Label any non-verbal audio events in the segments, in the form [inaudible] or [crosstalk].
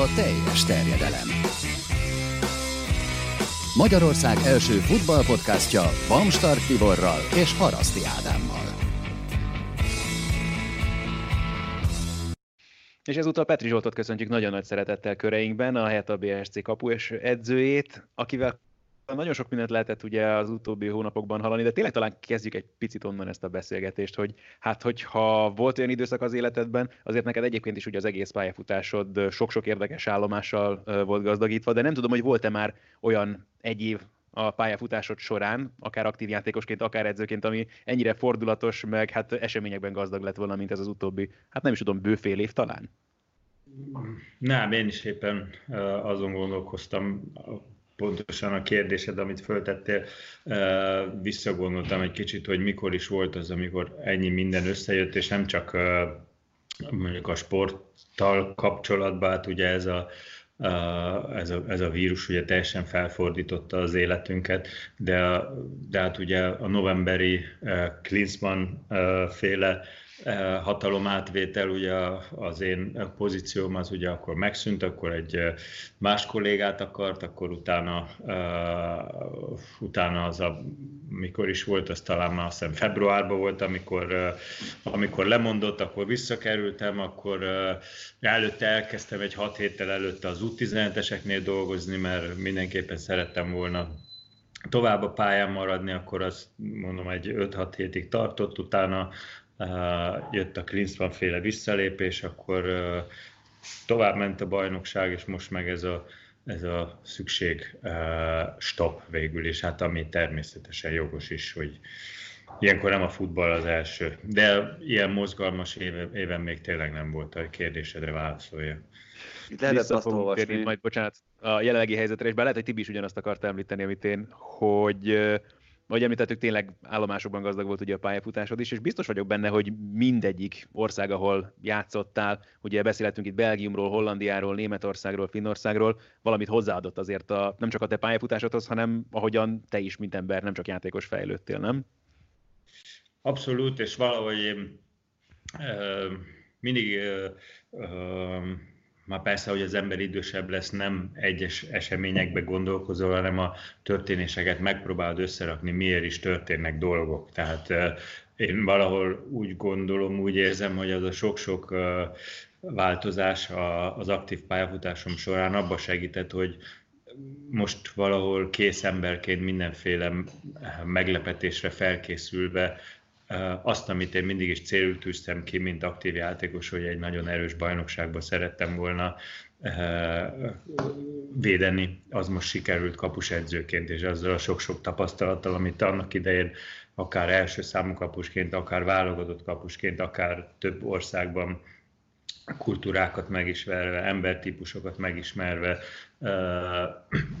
a teljes terjedelem. Magyarország első futballpodcastja Bamstart Tiborral és Haraszti Ádámmal. És ezúttal Petri Zsoltot köszöntjük nagyon nagy szeretettel köreinkben, a Heta BSC kapu és edzőjét, akivel nagyon sok mindent lehetett ugye az utóbbi hónapokban hallani, de tényleg talán kezdjük egy picit onnan ezt a beszélgetést, hogy hát hogyha volt olyan időszak az életedben, azért neked egyébként is ugye az egész pályafutásod sok-sok érdekes állomással volt gazdagítva, de nem tudom, hogy volt-e már olyan egy év a pályafutásod során, akár aktív játékosként, akár edzőként, ami ennyire fordulatos, meg hát eseményekben gazdag lett volna, mint ez az utóbbi, hát nem is tudom, bőfél év talán? Nem, én is éppen azon gondolkoztam, pontosan a kérdésed, amit föltettél, visszagondoltam egy kicsit, hogy mikor is volt az, amikor ennyi minden összejött, és nem csak mondjuk a sporttal kapcsolatban, hát ugye ez a, ez a, ez a vírus ugye teljesen felfordította az életünket, de, de hát ugye a novemberi Klinsmann féle Eh, hatalomátvétel, ugye az én pozícióm az ugye akkor megszűnt, akkor egy eh, más kollégát akart, akkor utána, uh, utána az a, mikor is volt, az talán már azt hiszem februárban volt, amikor, amikor lemondott, akkor visszakerültem, akkor előtte elkezdtem egy hat héttel előtte az U17-eseknél dolgozni, mert mindenképpen szerettem volna tovább a pályán maradni, akkor azt mondom egy 5-6 hétig tartott, utána jött a Klinsmann féle visszalépés, akkor tovább ment a bajnokság, és most meg ez a, ez a szükség stop végül is, hát ami természetesen jogos is, hogy ilyenkor nem a futball az első. De ilyen mozgalmas éve, éven még tényleg nem volt a kérdésedre válaszolja. Itt lehetett azt olvasni. Majd, bocsánat, a jelenlegi helyzetre, és bár lehet, hogy Tibi is ugyanazt akart említeni, amit én, hogy ahogy említettük, tényleg állomásokban gazdag volt ugye a pályafutásod is, és biztos vagyok benne, hogy mindegyik ország, ahol játszottál, ugye beszélhetünk itt Belgiumról, Hollandiáról, Németországról, Finnországról, valamit hozzáadott azért a, nem csak a te pályafutásodhoz, hanem ahogyan te is, mint ember, nem csak játékos fejlődtél, nem? Abszolút, és valahogy én euh, mindig euh, már persze, hogy az ember idősebb lesz, nem egyes eseményekbe gondolkozol, hanem a történéseket megpróbálod összerakni, miért is történnek dolgok. Tehát én valahol úgy gondolom, úgy érzem, hogy az a sok-sok változás az aktív pályafutásom során abba segített, hogy most valahol kész emberként mindenféle meglepetésre felkészülve azt, amit én mindig is célul tűztem ki, mint aktív játékos, hogy egy nagyon erős bajnokságban szerettem volna védeni, az most sikerült kapusedzőként, és azzal a sok-sok tapasztalattal, amit annak idején akár első számú kapusként, akár válogatott kapusként, akár több országban kultúrákat megismerve, embertípusokat megismerve,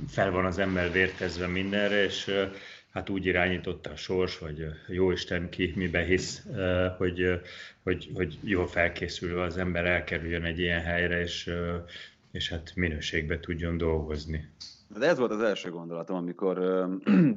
fel van az ember vértezve mindenre, és hát úgy irányította a sors, vagy jó Isten ki miben hisz, hogy, hogy, hogy jól felkészülve az ember elkerüljön egy ilyen helyre, és, és hát minőségbe tudjon dolgozni. De ez volt az első gondolatom, amikor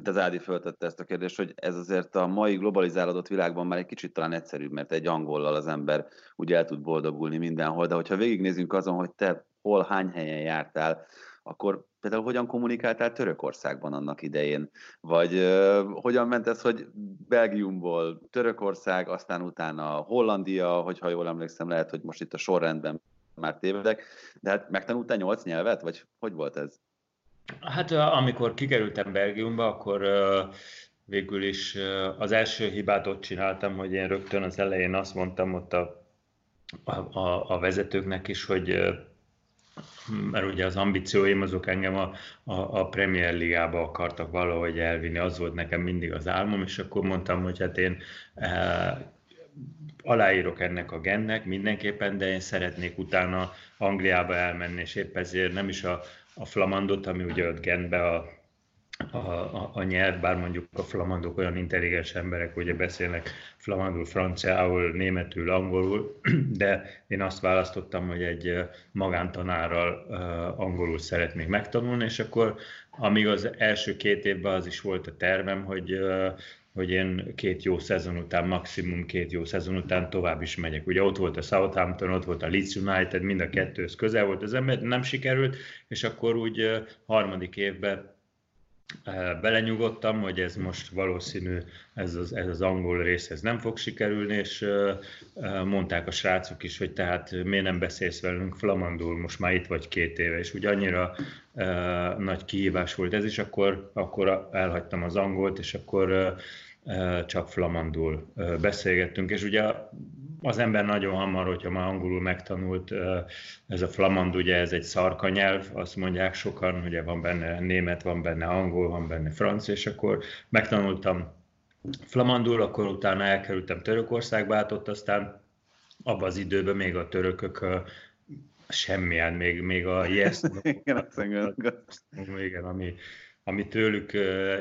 te Zádi föltette ezt a kérdést, hogy ez azért a mai globalizálódott világban már egy kicsit talán egyszerűbb, mert egy angollal az ember úgy el tud boldogulni mindenhol, de hogyha végignézünk azon, hogy te hol, hány helyen jártál, akkor például hogyan kommunikáltál Törökországban annak idején? Vagy uh, hogyan ment ez, hogy Belgiumból Törökország, aztán utána Hollandia, hogyha jól emlékszem, lehet, hogy most itt a sorrendben már tévedek, de hát megtanultál nyolc nyelvet, vagy hogy volt ez? Hát amikor kikerültem Belgiumba, akkor uh, végül is uh, az első hibát ott csináltam, hogy én rögtön az elején azt mondtam ott a, a, a vezetőknek is, hogy mert ugye az ambícióim azok engem a, a, a Premier Ligába akartak valahogy elvinni, az volt nekem mindig az álmom, és akkor mondtam, hogy hát én e, aláírok ennek a gennek mindenképpen, de én szeretnék utána Angliába elmenni, és épp ezért nem is a, a Flamandot, ami ugye ott Gentbe a a, a, a nyelv, bár mondjuk a flamandok olyan intelligens emberek, hogy beszélnek flamandul, franciául, németül, angolul, [clears throat] de én azt választottam, hogy egy magántanárral angolul szeretnék megtanulni, és akkor amíg az első két évben az is volt a tervem, hogy hogy én két jó szezon után, maximum két jó szezon után tovább is megyek. Ugye ott volt a Southampton, ott volt a Leeds United, mind a kettőhöz közel volt az ember, nem sikerült, és akkor úgy harmadik évben belenyugodtam, hogy ez most valószínű, ez az, ez az angol rész ez nem fog sikerülni, és mondták a srácok is, hogy tehát miért nem beszélsz velünk flamandul, most már itt vagy két éve, és úgy annyira nagy kihívás volt ez, és akkor, akkor elhagytam az angolt, és akkor csak flamandul beszélgettünk, és ugye az ember nagyon hamar, hogyha már angolul megtanult, ez a flamand, ugye ez egy szarka nyelv, azt mondják sokan, ugye van benne német, van benne angol, van benne francia, és akkor megtanultam flamandul, akkor utána elkerültem Törökországba, át ott aztán abban az időben még a törökök semmilyen, még, még a yes, igen, igen, ami, ami tőlük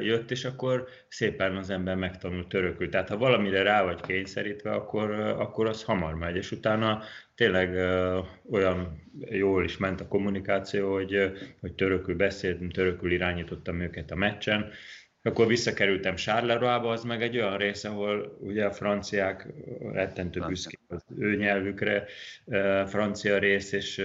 jött, és akkor szépen az ember megtanul törökül. Tehát ha valamire rá vagy kényszerítve, akkor, akkor az hamar megy, és utána tényleg olyan jól is ment a kommunikáció, hogy, hogy törökül beszéltem, törökül irányítottam őket a meccsen, akkor visszakerültem Charleroi-ba, az meg egy olyan rész, ahol ugye a franciák rettentő büszkék az ő nyelvükre, francia rész, és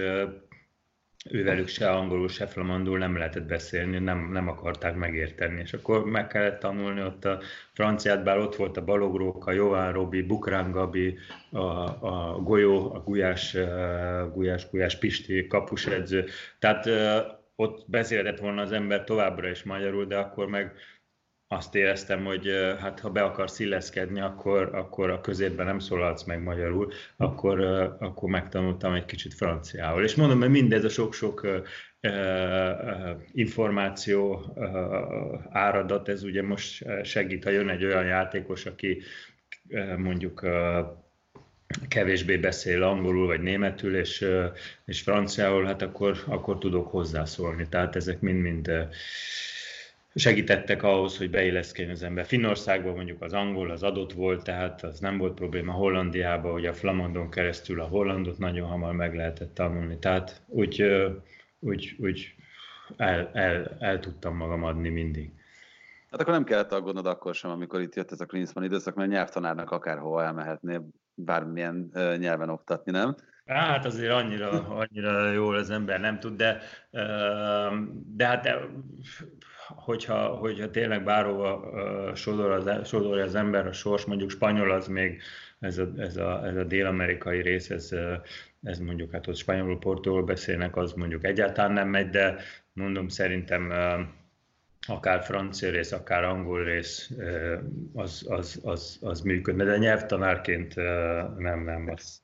ővelük se angolul, se flamandul nem lehetett beszélni, nem, nem akarták megérteni, és akkor meg kellett tanulni ott a franciát, bár ott volt a Balogróka, Jován Robi, Bukrán Gabi, a, a Golyó, a Gulyás, Gulyás, Gulyás Pisti kapusedző, tehát ott beszélhetett volna az ember továbbra is magyarul, de akkor meg azt éreztem, hogy hát ha be akarsz illeszkedni, akkor, akkor a középben nem szólalsz meg magyarul, akkor, akkor megtanultam egy kicsit franciául. És mondom, hogy mindez a sok-sok információ áradat, ez ugye most segít, ha jön egy olyan játékos, aki mondjuk kevésbé beszél angolul vagy németül és, és franciául, hát akkor, akkor tudok hozzászólni. Tehát ezek mind-mind segítettek ahhoz, hogy beilleszkedjen az ember. Finnországban mondjuk az angol az adott volt, tehát az nem volt probléma. Hollandiában, hogy a flamandon keresztül a hollandot nagyon hamar meg lehetett tanulni. Tehát úgy, úgy, úgy el, el, el tudtam magam adni mindig. Hát akkor nem kellett aggódnod akkor sem, amikor itt jött ez a Klinsmann időszak, mert nyelvtanárnak akárhova elmehetné bármilyen nyelven oktatni, nem? Hát azért annyira, annyira jól az ember nem tud, de, de hát hogyha, hogyha tényleg bárhova sodor az, sodorja az ember a sors, mondjuk spanyol az még, ez a, ez a, ez a dél-amerikai rész, ez, ez mondjuk, hát ott spanyolul, portugól beszélnek, az mondjuk egyáltalán nem megy, de mondom, szerintem akár francia rész, akár angol rész, az, az, az, az működne, de nyelvtanárként nem, nem, az,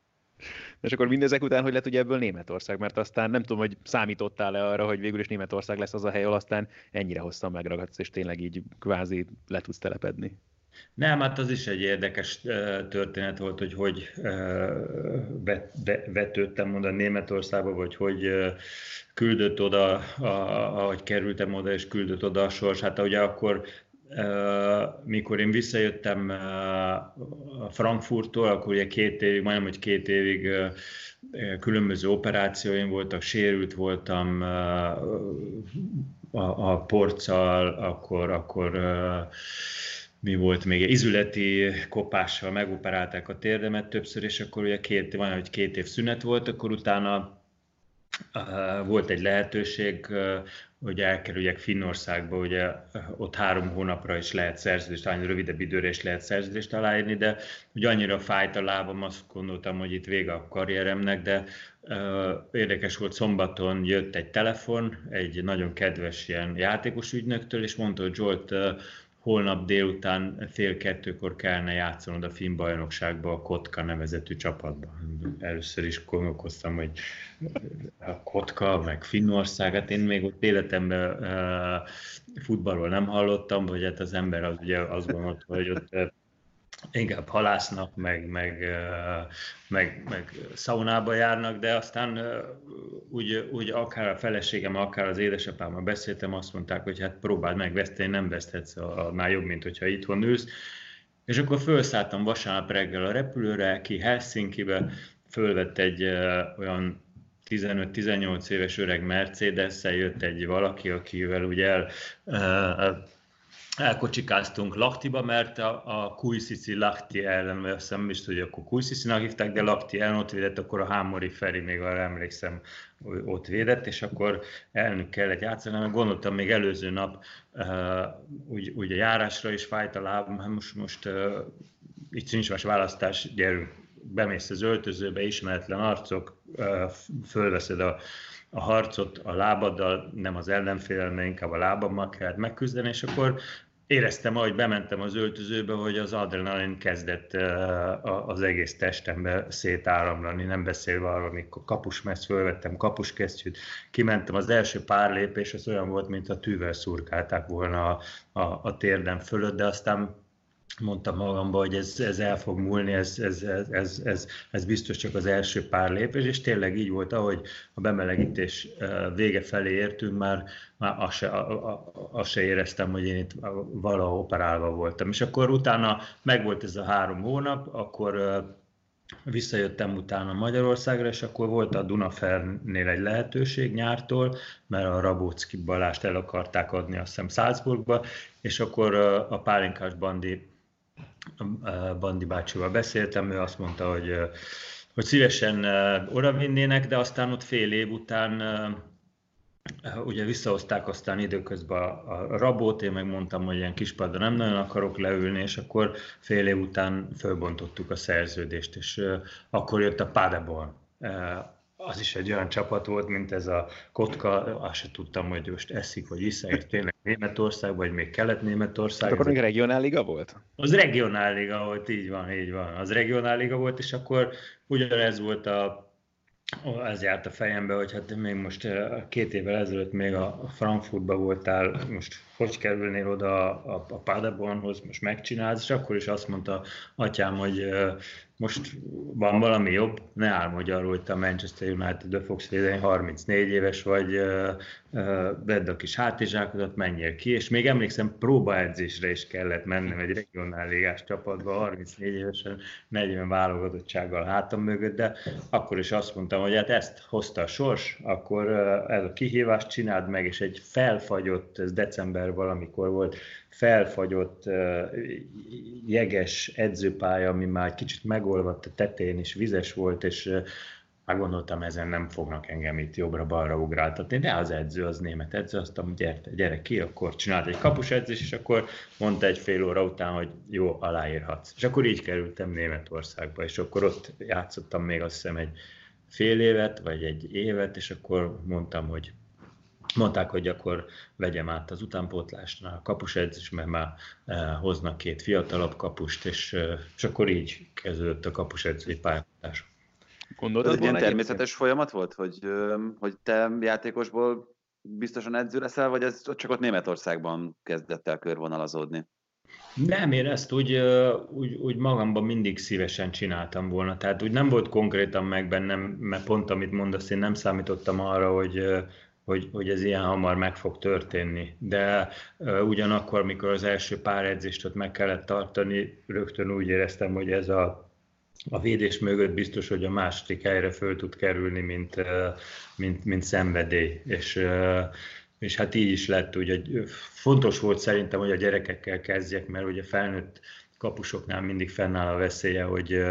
és akkor mindezek után, hogy lett ugye ebből Németország, mert aztán nem tudom, hogy számítottál-e arra, hogy végül is Németország lesz az a hely, ahol aztán ennyire hosszan megragadsz, és tényleg így kvázi le tudsz telepedni. Nem, hát az is egy érdekes történet volt, hogy hogy vetődtem oda Németországba, vagy hogy küldött oda, ahogy kerültem oda, és küldött oda a sors. Hát ugye akkor mikor én visszajöttem Frankfurttól, akkor ugye két évig, majdnem, hogy két évig különböző operációim voltak, sérült voltam a, a porccal, akkor, akkor mi volt még, izületi kopással megoperálták a térdemet többször, és akkor ugye két, van, hogy két év szünet volt, akkor utána volt egy lehetőség, hogy elkerüljek Finnországba, ugye ott három hónapra is lehet szerződést, talán rövidebb időre is lehet szerződést aláírni, de ugye annyira fájt a lábam, azt gondoltam, hogy itt vége a karrieremnek, de uh, érdekes volt, szombaton jött egy telefon, egy nagyon kedves ilyen játékos ügynöktől, és mondta, hogy Zsolt, holnap délután fél kettőkor kellene játszanod a finn bajnokságba a Kotka nevezetű csapatban. Először is gondolkoztam, hogy a Kotka, meg Finnország, hát én még ott életemben uh, futballról nem hallottam, vagy hát az ember az ugye azt gondolta, hogy ott inkább halásznak, meg, meg, meg, meg szaunába járnak, de aztán úgy, úgy akár a feleségem, akár az édesapámmal beszéltem, azt mondták, hogy hát próbáld meg veszteni, nem veszthetsz, annál jobb, mint hogyha itthon ülsz. És akkor felszálltam vasárnap reggel a repülőre, ki Helsinki-be, fölvett egy olyan 15-18 éves öreg mercedes jött egy valaki, akivel ugye el, elkocsikáztunk Laktiba, mert a, a Kujszici Lakti ellen, vagy azt nem is tudja, akkor Kujszicinak hívták, de Lakti ellen ott védett, akkor a Hámori Feri még arra emlékszem, ott védett, és akkor elnök kellett játszani, mert gondoltam még előző nap úgy, úgy a járásra is fájt a lábam, hát most, most itt nincs más választás, gyerünk, bemész az öltözőbe, ismeretlen arcok, uh, fölveszed a, a harcot a lábaddal, nem az ellenfélemmel, inkább a lábammal kellett megküzdeni, és akkor éreztem, ahogy bementem az öltözőbe, hogy az adrenalin kezdett az egész testembe szétáramlani, nem beszélve arról, amikor kapusmessz fölvettem kapuskesztyűt, kimentem, az első pár lépés az olyan volt, mint a tűvel szurkálták volna a, a, a térdem fölött, de aztán mondtam magamban, hogy ez, ez el fog múlni, ez, ez, ez, ez, ez, biztos csak az első pár lépés, és tényleg így volt, ahogy a bemelegítés vége felé értünk, már, már azt, se, azt se éreztem, hogy én itt valahol operálva voltam. És akkor utána megvolt ez a három hónap, akkor visszajöttem utána Magyarországra, és akkor volt a Dunafernél egy lehetőség nyártól, mert a Rabocki Balást el akarták adni azt hiszem Salzburgba, és akkor a pálinkás bandi Bandi bácsival beszéltem, ő azt mondta, hogy, hogy szívesen oda vinnének, de aztán ott fél év után ugye visszahozták aztán időközben a rabót, én meg hogy ilyen kispadra nem nagyon akarok leülni, és akkor fél év után fölbontottuk a szerződést, és akkor jött a Paderborn az is egy olyan csapat volt, mint ez a kotka, azt se tudtam, hogy most eszik, vagy iszák, tényleg Németország, vagy még Kelet-Németország. akkor még regionálliga volt? Az regionálliga volt, így van, így van. Az regionálliga volt, és akkor ugyanez volt a ez járt a fejembe, hogy hát még most két évvel ezelőtt még a Frankfurtba voltál, most hogy kerülnél oda a, a Paderbornhoz, most megcsinálsz, és akkor is azt mondta atyám, hogy most van valami jobb, ne álmodj arról, hogy te a Manchester United-be fogsz védeni, 34 éves vagy, vedd a kis hátizsákodat, menjél ki, és még emlékszem, próbaedzésre is kellett mennem egy regionálligás csapatba, 34 évesen, 40 válogatottsággal hátam mögött, de akkor is azt mondtam, hogy hát ezt hozta a sors, akkor ez a kihívást csináld meg, és egy felfagyott, ez december valamikor volt, felfagyott jeges edzőpálya, ami már kicsit megolvadt a tetején, és vizes volt, és már gondoltam, ezen nem fognak engem itt jobbra-balra ugráltatni, de az edző, az német edző, azt mondta, gyere, gyere ki, akkor csinált egy kapus edzés, és akkor mondta egy fél óra után, hogy jó, aláírhatsz. És akkor így kerültem Németországba, és akkor ott játszottam még azt hiszem egy fél évet, vagy egy évet, és akkor mondtam, hogy mondták, hogy akkor vegyem át az utánpótlásnál a kapusedzés, mert már eh, hoznak két fiatalabb kapust, és, eh, és akkor így kezdődött a kapusedzői pályázás. Gondolod, ez egy ilyen természetes egyébként? folyamat volt, hogy, hogy te játékosból biztosan edző leszel, vagy ez csak ott Németországban kezdett el körvonalazódni? Nem, én ezt úgy, úgy, úgy magamban mindig szívesen csináltam volna. Tehát úgy nem volt konkrétan meg bennem, mert pont amit mondasz, én nem számítottam arra, hogy, hogy, hogy ez ilyen hamar meg fog történni. De uh, ugyanakkor, mikor az első pár edzést ott meg kellett tartani, rögtön úgy éreztem, hogy ez a, a védés mögött biztos, hogy a második helyre föl tud kerülni, mint, uh, mint, mint szenvedély. És, uh, és hát így is lett, ugye fontos volt szerintem, hogy a gyerekekkel kezdjek, mert ugye felnőtt kapusoknál mindig fennáll a veszélye, hogy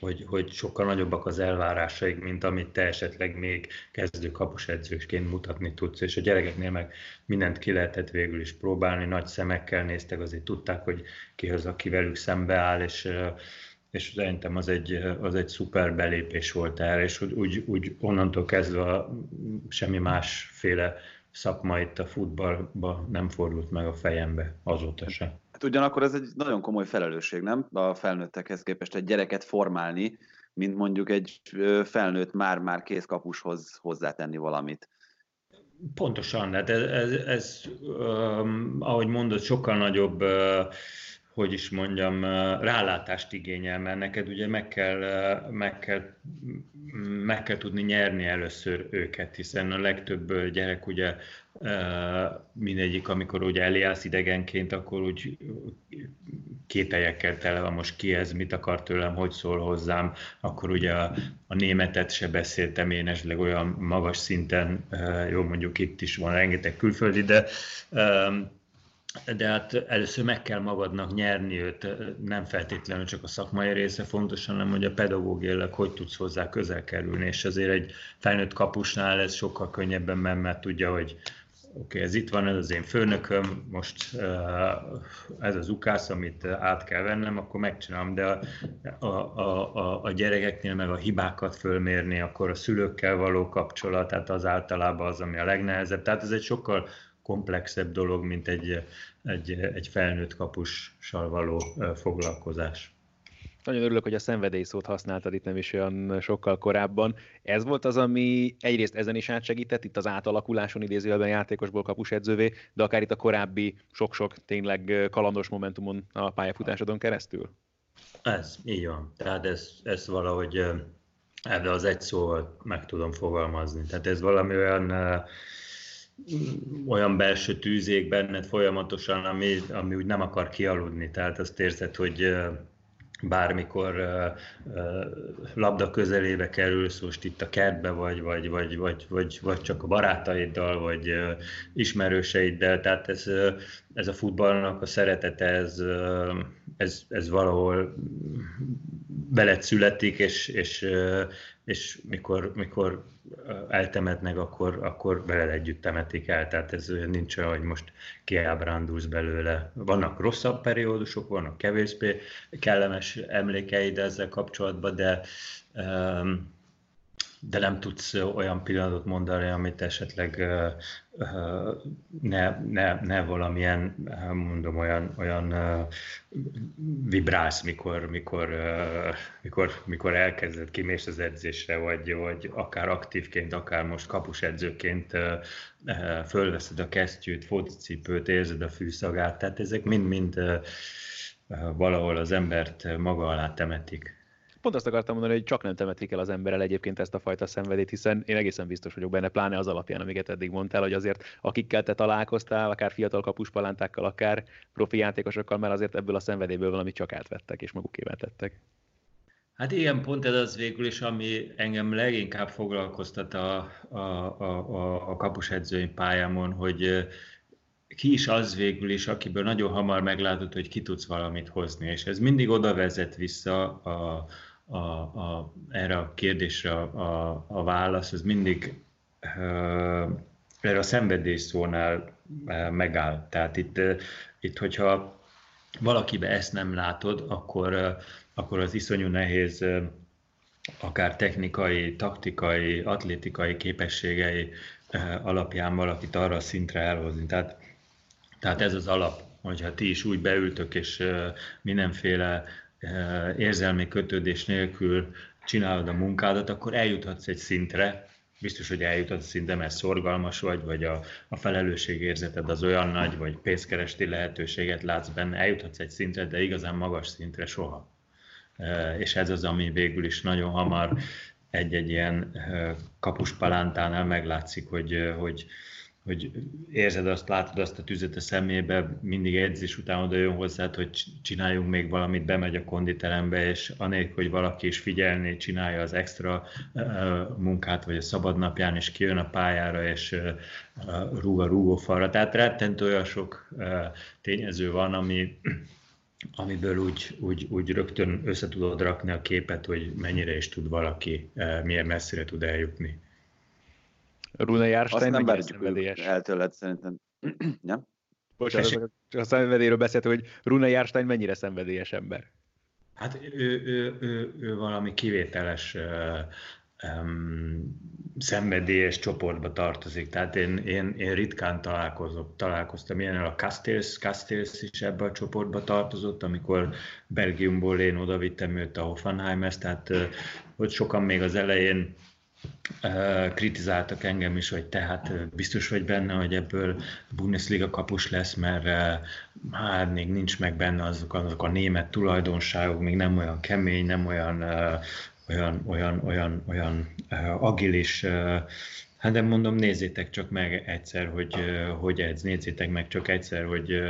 hogy, hogy sokkal nagyobbak az elvárásaik, mint amit te esetleg még kezdő kapusedzősként mutatni tudsz, és a gyerekeknél meg mindent ki lehetett végül is próbálni, nagy szemekkel néztek, azért tudták, hogy ki az, aki velük szembeáll, és és szerintem az egy, az egy szuper belépés volt erre, és úgy, úgy, úgy onnantól kezdve semmi másféle szakma itt a futballba nem fordult meg a fejembe azóta sem. Hát ugyanakkor ez egy nagyon komoly felelősség, nem? A felnőttekhez képest egy gyereket formálni, mint mondjuk egy felnőtt már-már kész kapushoz hozzátenni valamit. Pontosan, hát ez, ez, ez um, ahogy mondod, sokkal nagyobb uh, hogy is mondjam, rálátást igényel, mert neked ugye meg kell, meg kell, meg kell tudni nyerni először őket, hiszen a legtöbb gyerek ugye mindegyik, amikor ugye eljársz idegenként, akkor úgy kételyekkel tele van, most ki ez, mit akar tőlem, hogy szól hozzám, akkor ugye a, a németet se beszéltem én esetleg olyan magas szinten, jó mondjuk itt is van rengeteg külföldi, de de hát először meg kell magadnak nyerni őt, nem feltétlenül csak a szakmai része fontos, hanem hogy a pedagógiailag hogy tudsz hozzá közel kerülni, és azért egy felnőtt kapusnál ez sokkal könnyebben megy, mert tudja, hogy oké, okay, ez itt van, ez az én főnököm, most ez az ukász, amit át kell vennem, akkor megcsinálom, de a, a, a, a gyerekeknél meg a hibákat fölmérni, akkor a szülőkkel való kapcsolat, tehát az általában az, ami a legnehezebb. Tehát ez egy sokkal komplexebb dolog, mint egy, egy, egy felnőtt kapussal való foglalkozás. Nagyon örülök, hogy a szenvedély szót használtad itt nem is olyan sokkal korábban. Ez volt az, ami egyrészt ezen is átsegített, itt az átalakuláson idézőjelben játékosból kapusedzővé, de akár itt a korábbi sok-sok tényleg kalandos momentumon a pályafutásodon keresztül? Ez, így van. Tehát ez, ez valahogy ebbe az egy szóval meg tudom fogalmazni. Tehát ez valami olyan olyan belső tűzék benned folyamatosan, ami, ami úgy nem akar kialudni. Tehát azt érzed, hogy bármikor labda közelébe kerülsz, most itt a kertbe vagy, vagy, vagy, vagy, vagy, vagy csak a barátaiddal, vagy uh, ismerőseiddel, tehát ez, ez a futballnak a szeretete, ez, ez, ez valahol veled születik, és, és, és mikor, mikor eltemetnek, akkor, akkor veled együtt temetik el. Tehát ez nincs olyan, hogy most kiábrándulsz belőle. Vannak rosszabb periódusok, vannak kevésbé kellemes emlékeid ezzel kapcsolatban, de um, de nem tudsz olyan pillanatot mondani, amit esetleg ne, ne, ne valamilyen, mondom, olyan, olyan vibrálsz, mikor, mikor, mikor, mikor elkezded, kimész az edzésre, vagy, vagy akár aktívként, akár most kapusedzőként fölveszed a kesztyűt, focicipőt, érzed a fűszagát, tehát ezek mind-mind valahol az embert maga alá temetik pont azt akartam mondani, hogy csak nem temetik el az emberrel egyébként ezt a fajta szenvedét, hiszen én egészen biztos vagyok benne, pláne az alapján, amiket eddig mondtál, hogy azért akikkel te találkoztál, akár fiatal kapuspalántákkal, akár profi játékosokkal, mert azért ebből a szenvedélyből valamit csak átvettek és magukével tettek. Hát igen, pont ez az végül is, ami engem leginkább foglalkoztat a, a, a, a, a kapusedzői pályámon, hogy ki is az végül is, akiből nagyon hamar meglátod, hogy ki tudsz valamit hozni, és ez mindig oda vezet vissza a, a, a, erre a kérdésre a, a válasz, az mindig erre a szenvedés szónál megáll. Tehát itt, itt, hogyha valakibe ezt nem látod, akkor, akkor az iszonyú nehéz akár technikai, taktikai, atlétikai képességei alapján valakit arra a szintre elhozni. Tehát, tehát ez az alap, hogyha ti is úgy beültök, és mindenféle érzelmi kötődés nélkül csinálod a munkádat, akkor eljuthatsz egy szintre, biztos, hogy eljuthatsz szintre, mert szorgalmas vagy, vagy a, a felelősségérzeted az olyan nagy, vagy pénzkeresti lehetőséget látsz benne, eljuthatsz egy szintre, de igazán magas szintre soha. És ez az, ami végül is nagyon hamar egy-egy ilyen kapuspalántánál meglátszik, hogy, hogy hogy érzed azt, látod azt a tüzet a szemébe, mindig edzés után oda jön hozzád, hogy csináljunk még valamit, bemegy a konditerembe, és anélkül, hogy valaki is figyelni, csinálja az extra munkát, vagy a szabadnapján, és kijön a pályára, és rúg a rúgófalra. Tehát rettentő olyan sok tényező van, ami, amiből úgy, úgy, úgy rögtön össze tudod rakni a képet, hogy mennyire is tud valaki, milyen messzire tud eljutni. Rune Járstein nem szenvedélyes. el tőled szerintem. [clears throat] ja? Bocsánat, csak a szenvedélyről beszéltem, hogy Rune Járstein mennyire szenvedélyes ember? Hát ő, ő, ő, ő valami kivételes uh, um, szenvedélyes csoportba tartozik. Tehát én, én, én ritkán találkozok, találkoztam ilyen, a Castells, Castells is ebbe a csoportba tartozott, amikor Belgiumból én oda vittem őt a Hoffenheimhez, tehát uh, ott sokan még az elején kritizáltak engem is, hogy tehát biztos vagy benne, hogy ebből Bundesliga kapus lesz, mert hát még nincs meg benne azok, azok a német tulajdonságok, még nem olyan kemény, nem olyan olyan, olyan, olyan, olyan agilis, hát de mondom, nézzétek csak meg egyszer, hogy hogy edz, nézzétek meg csak egyszer, hogy,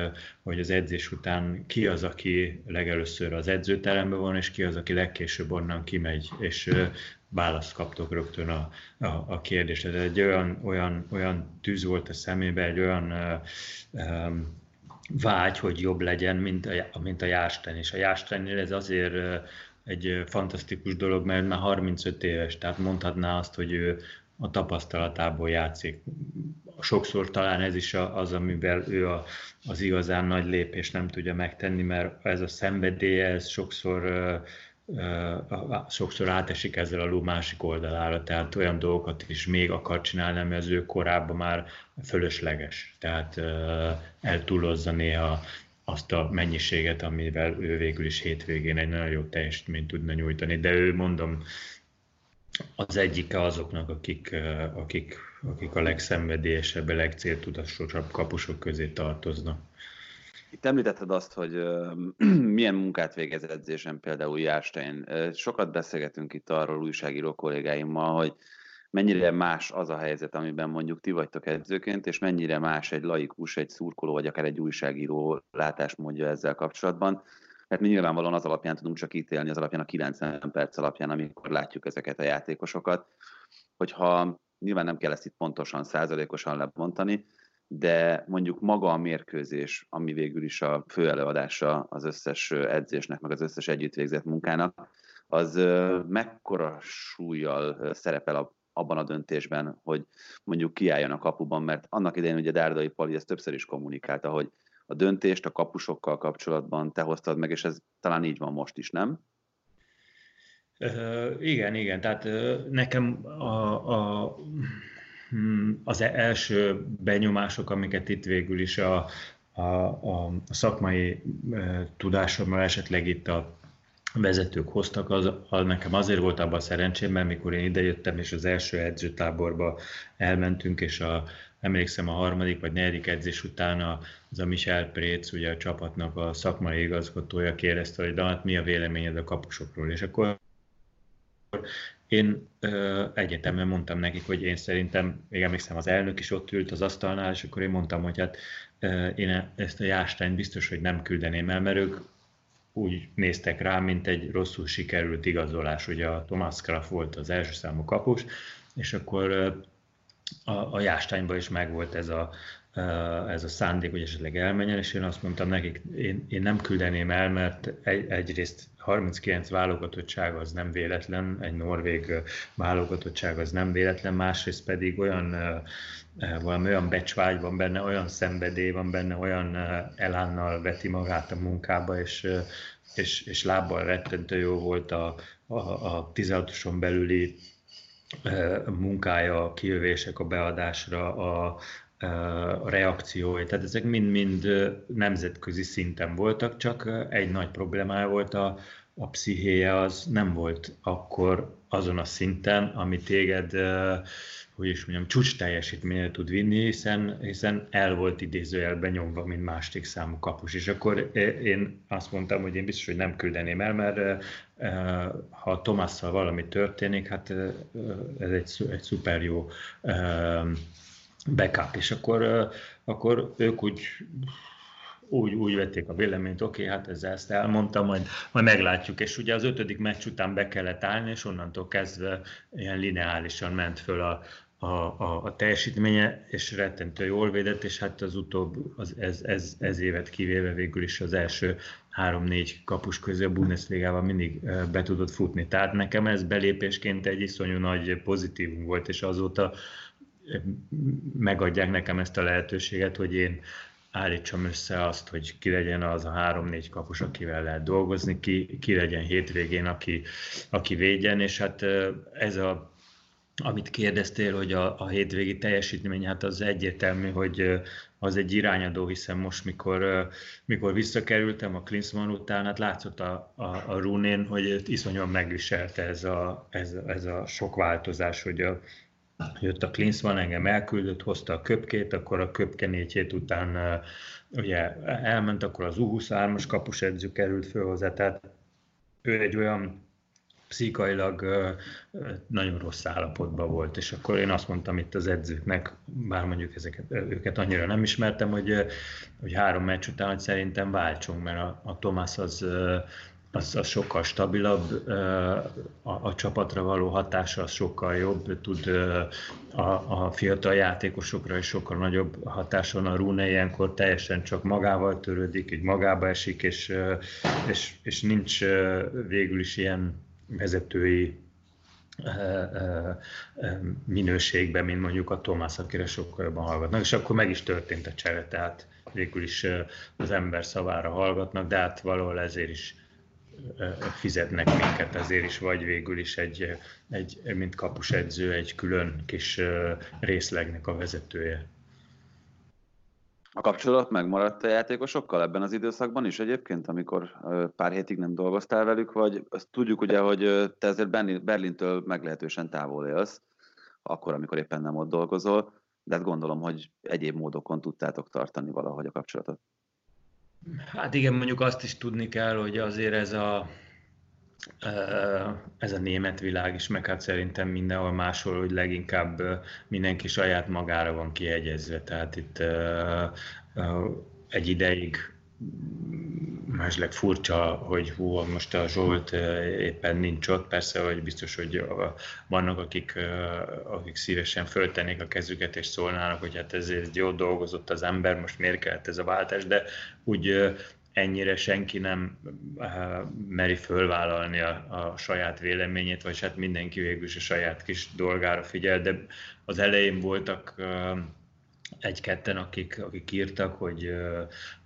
hogy az edzés után ki az, aki legelőször az edzőteremben van, és ki az, aki legkésőbb onnan kimegy, és választ kaptok rögtön a, a, a kérdésre. Egy olyan, olyan, olyan tűz volt a szemébe, egy olyan uh, um, vágy, hogy jobb legyen, mint a, mint a Jásten. És a Jástennél ez azért egy fantasztikus dolog, mert már 35 éves, tehát mondhatná azt, hogy ő a tapasztalatából játszik. Sokszor talán ez is az, amivel ő a, az igazán nagy lépés nem tudja megtenni, mert ez a szenvedély, ez sokszor sokszor átesik ezzel a ló másik oldalára, tehát olyan dolgokat is még akar csinálni, ami az ő korábban már fölösleges. Tehát eltúlozza néha azt a mennyiséget, amivel ő végül is hétvégén egy nagyon jó teljesítményt tudna nyújtani. De ő, mondom, az egyike azoknak, akik, akik, akik a legszenvedélyesebb, a legcéltudatosabb kapusok közé tartoznak. Itt említetted azt, hogy [clears throat] milyen munkát végez edzésen például Járstein. Sokat beszélgetünk itt arról újságíró kollégáimmal, hogy mennyire más az a helyzet, amiben mondjuk ti vagytok edzőként, és mennyire más egy laikus, egy szurkoló, vagy akár egy újságíró látásmódja ezzel kapcsolatban. Hát mi nyilvánvalóan az alapján tudunk csak ítélni, az alapján a 90 perc alapján, amikor látjuk ezeket a játékosokat, hogyha nyilván nem kell ezt itt pontosan, százalékosan lebontani, de mondjuk maga a mérkőzés, ami végül is a fő előadása az összes edzésnek, meg az összes együtt munkának, az mekkora súlyjal szerepel abban a döntésben, hogy mondjuk kiálljon a kapuban, mert annak idején ugye Dárdai Pali ezt többször is kommunikálta, hogy a döntést a kapusokkal kapcsolatban te hoztad meg, és ez talán így van most is, nem? Uh, igen, igen. Tehát uh, nekem a, a az első benyomások, amiket itt végül is a, a, a szakmai e, tudásommal esetleg itt a vezetők hoztak, az, az nekem azért volt abban a szerencsém, mert mikor én idejöttem, és az első edzőtáborba elmentünk, és a, emlékszem a harmadik vagy negyedik edzés után az a Michel Préc, ugye a csapatnak a szakmai igazgatója kérdezte, hogy de hát mi a véleményed a kapusokról, és akkor én ö, egyetemben mondtam nekik, hogy én szerintem, még emlékszem, az elnök is ott ült az asztalnál, és akkor én mondtam, hogy hát ö, én ezt a Jástányt biztos, hogy nem küldeném el, mert ők úgy néztek rá, mint egy rosszul sikerült igazolás. Ugye a Thomas Kraft volt az első számú kapus, és akkor a, a Jástányban is megvolt ez a, ez a szándék, hogy esetleg elmenjen, és én azt mondtam nekik, én, én nem küldeném el, mert egy, egyrészt 39 válogatottság az nem véletlen, egy norvég válogatottság az nem véletlen, másrészt pedig olyan valami olyan becsvágy van benne, olyan szenvedély van benne, olyan elánnal veti magát a munkába, és, és, és lábbal rettentő jó volt a, a, a 16-oson belüli munkája, a kijövések a beadásra, a, reakciói, tehát ezek mind-mind nemzetközi szinten voltak, csak egy nagy problémája volt a, a pszichéje, az nem volt akkor azon a szinten, ami téged, hogy is mondjam, csúcs teljesítményre tud vinni, hiszen, hiszen el volt idézőjelben nyomva, mint másik számú kapus. És akkor én azt mondtam, hogy én biztos, hogy nem küldeném el, mert ha Tomasszal valami történik, hát ez egy, egy szuper jó backup, és akkor, akkor ők úgy úgy, úgy vették a véleményt, oké, okay, hát ezzel ezt elmondtam, majd, majd meglátjuk. És ugye az ötödik meccs után be kellett állni, és onnantól kezdve ilyen lineálisan ment föl a, a, a, a teljesítménye, és rettentő jól védett, és hát az utóbb, az, ez, ez, ez évet kivéve végül is az első három-négy kapus közé a Bundesligában mindig be tudott futni. Tehát nekem ez belépésként egy iszonyú nagy pozitívum volt, és azóta megadják nekem ezt a lehetőséget, hogy én állítsam össze azt, hogy ki legyen az a három-négy kapus, akivel lehet dolgozni, ki, ki legyen hétvégén, aki, aki védjen, és hát ez a amit kérdeztél, hogy a, a hétvégi teljesítmény, hát az egyértelmű, hogy az egy irányadó, hiszen most, mikor, mikor visszakerültem a Klinsmann után, hát látszott a, a, a Runén, hogy iszonyan megviselte ez a, ez, ez a sok változás, hogy a, jött a Klinsmann, engem elküldött, hozta a köpkét, akkor a köpke négy hét után ugye elment, akkor az U23-as kapusedző került föl hozzá, tehát ő egy olyan pszichailag nagyon rossz állapotban volt, és akkor én azt mondtam itt az edzőknek, bár mondjuk ezeket, őket annyira nem ismertem, hogy, hogy három meccs után, hogy szerintem váltsunk, mert a, a Thomas az az, az sokkal stabilabb, a, a csapatra való hatása az sokkal jobb, tud a, a fiatal játékosokra is sokkal nagyobb hatása van. A Rune ilyenkor teljesen csak magával törődik, így magába esik, és, és, és nincs végül is ilyen vezetői minőségben, mint mondjuk a Tomás, akire sokkal jobban hallgatnak, és akkor meg is történt a csere, tehát végül is az ember szavára hallgatnak, de hát valahol ezért is fizetnek minket, ezért is vagy végül is egy, egy mint kapusedző, egy külön kis részlegnek a vezetője. A kapcsolat megmaradt a játékosokkal ebben az időszakban is egyébként, amikor pár hétig nem dolgoztál velük, vagy azt tudjuk ugye, hogy te ezért Berlintől meglehetősen távol élsz, akkor, amikor éppen nem ott dolgozol, de hát gondolom, hogy egyéb módokon tudtátok tartani valahogy a kapcsolatot. Hát igen, mondjuk azt is tudni kell, hogy azért ez a, ez a német világ is, meg hát szerintem mindenhol máshol, hogy leginkább mindenki saját magára van kiegyezve. Tehát itt egy ideig másleg furcsa, hogy hú, most a Zsolt éppen nincs ott, persze, hogy biztos, hogy vannak, akik, akik szívesen föltennék a kezüket és szólnának, hogy hát ezért jó dolgozott az ember, most miért kellett ez a váltás, de úgy ennyire senki nem meri fölvállalni a, a saját véleményét, vagy hát mindenki végül is a saját kis dolgára figyel, de az elején voltak egy-ketten, akik, akik írtak, hogy,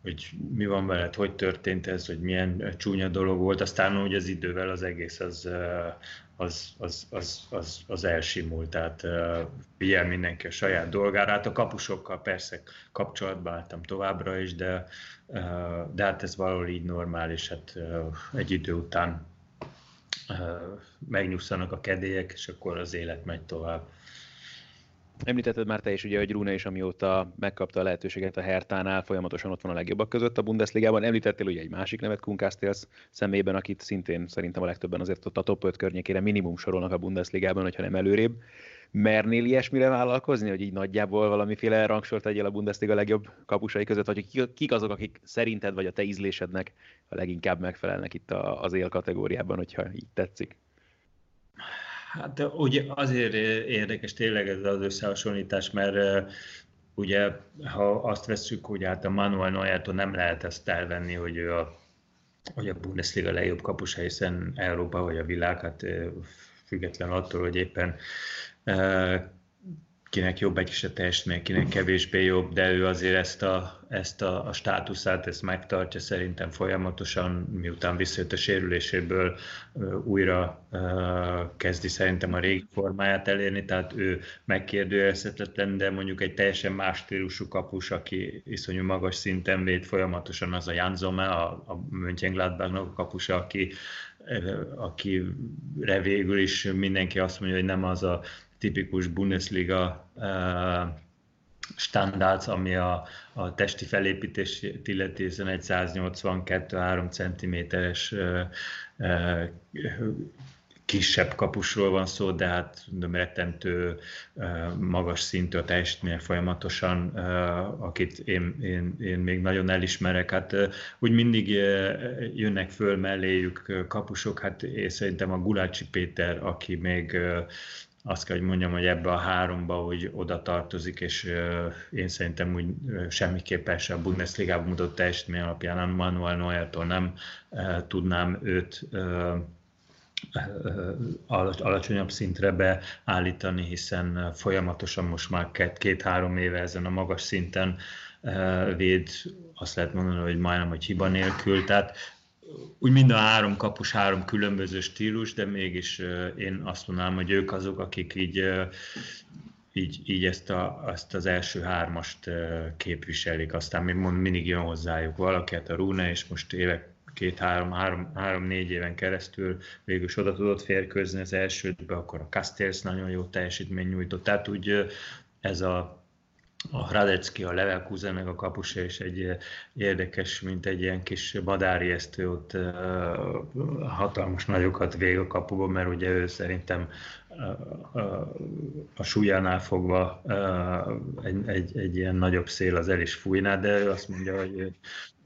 hogy mi van veled, hogy történt ez, hogy milyen csúnya dolog volt, aztán hogy az idővel az egész az, az, az, az, az, az elsimult, tehát figyel mindenki a saját dolgára. Hát a kapusokkal persze kapcsolatba álltam továbbra is, de, de hát ez valahol így normális, hát egy idő után megnyugszanak a kedélyek, és akkor az élet megy tovább. Említetted már te is, ugye, hogy Rune is amióta megkapta a lehetőséget a Hertánál, folyamatosan ott van a legjobbak között a Bundesligában. Említettél ugye egy másik nevet, Kunkástéls szemében, akit szintén szerintem a legtöbben azért ott a top 5 környékére minimum sorolnak a Bundesligában, hogyha nem előrébb. Mernél ilyesmire vállalkozni, hogy így nagyjából valamiféle rangsort tegyél a Bundesliga legjobb kapusai között, vagy kik azok, akik szerinted vagy a te ízlésednek a leginkább megfelelnek itt az él kategóriában, hogyha így tetszik? Hát ugye azért érdekes tényleg ez az összehasonlítás, mert ugye ha azt veszük, hogy hát a Manuel Neuertól nem lehet ezt elvenni, hogy ő a, hogy a Bundesliga legjobb kapusa, hiszen Európa vagy a világ, hát független attól, hogy éppen kinek jobb egy kis a teljesítmény, kinek kevésbé jobb, de ő azért ezt a, ezt a, a státuszát, ezt megtartja szerintem folyamatosan, miután visszajött a sérüléséből, újra uh, kezdi szerintem a régi formáját elérni, tehát ő megkérdőjelezhetetlen, de mondjuk egy teljesen más stílusú kapus, aki iszonyú magas szinten véd folyamatosan, az a Jan Zome, a, a Mönchengladbachnak a kapusa, aki akire végül is mindenki azt mondja, hogy nem az a tipikus Bundesliga standards, ami a, a testi felépítés illeti, hiszen egy 182-3 cm-es kisebb kapusról van szó, de hát mondom, rettentő magas szintű a teljesítménye folyamatosan, akit én, én, én még nagyon elismerek. Hát úgy mindig jönnek föl melléjük kapusok, hát én szerintem a Gulácsi Péter, aki még azt kell, hogy mondjam, hogy ebbe a háromba, hogy oda tartozik, és én szerintem úgy semmiképpen sem a Bundesliga-ban mutat teljesítmény alapján Manuel Neuertól nem tudnám őt alacsonyabb szintre beállítani, hiszen folyamatosan most már két-három éve ezen a magas szinten véd, azt lehet mondani, hogy majdnem, hogy hiba nélkül, tehát úgy mind a három kapus három különböző stílus, de mégis én azt mondanám, hogy ők azok, akik így, így, így ezt, a, ezt az első hármast képviselik. Aztán még mond, mindig jön hozzájuk valaki, hát a Rune, és most évek két-három, három, három-négy éven keresztül végül is oda tudott férkőzni az elsődbe, akkor a Castells nagyon jó teljesítmény nyújtott. Tehát úgy ez a a Radecki, a Leverkusen meg a kapusa is egy eh, érdekes, mint egy ilyen kis esztő, ott uh, hatalmas nagyokat vég a kapuban, mert ugye ő szerintem uh, a súlyánál fogva egy, egy, egy ilyen nagyobb szél az el is fújná, de ő azt mondja, hogy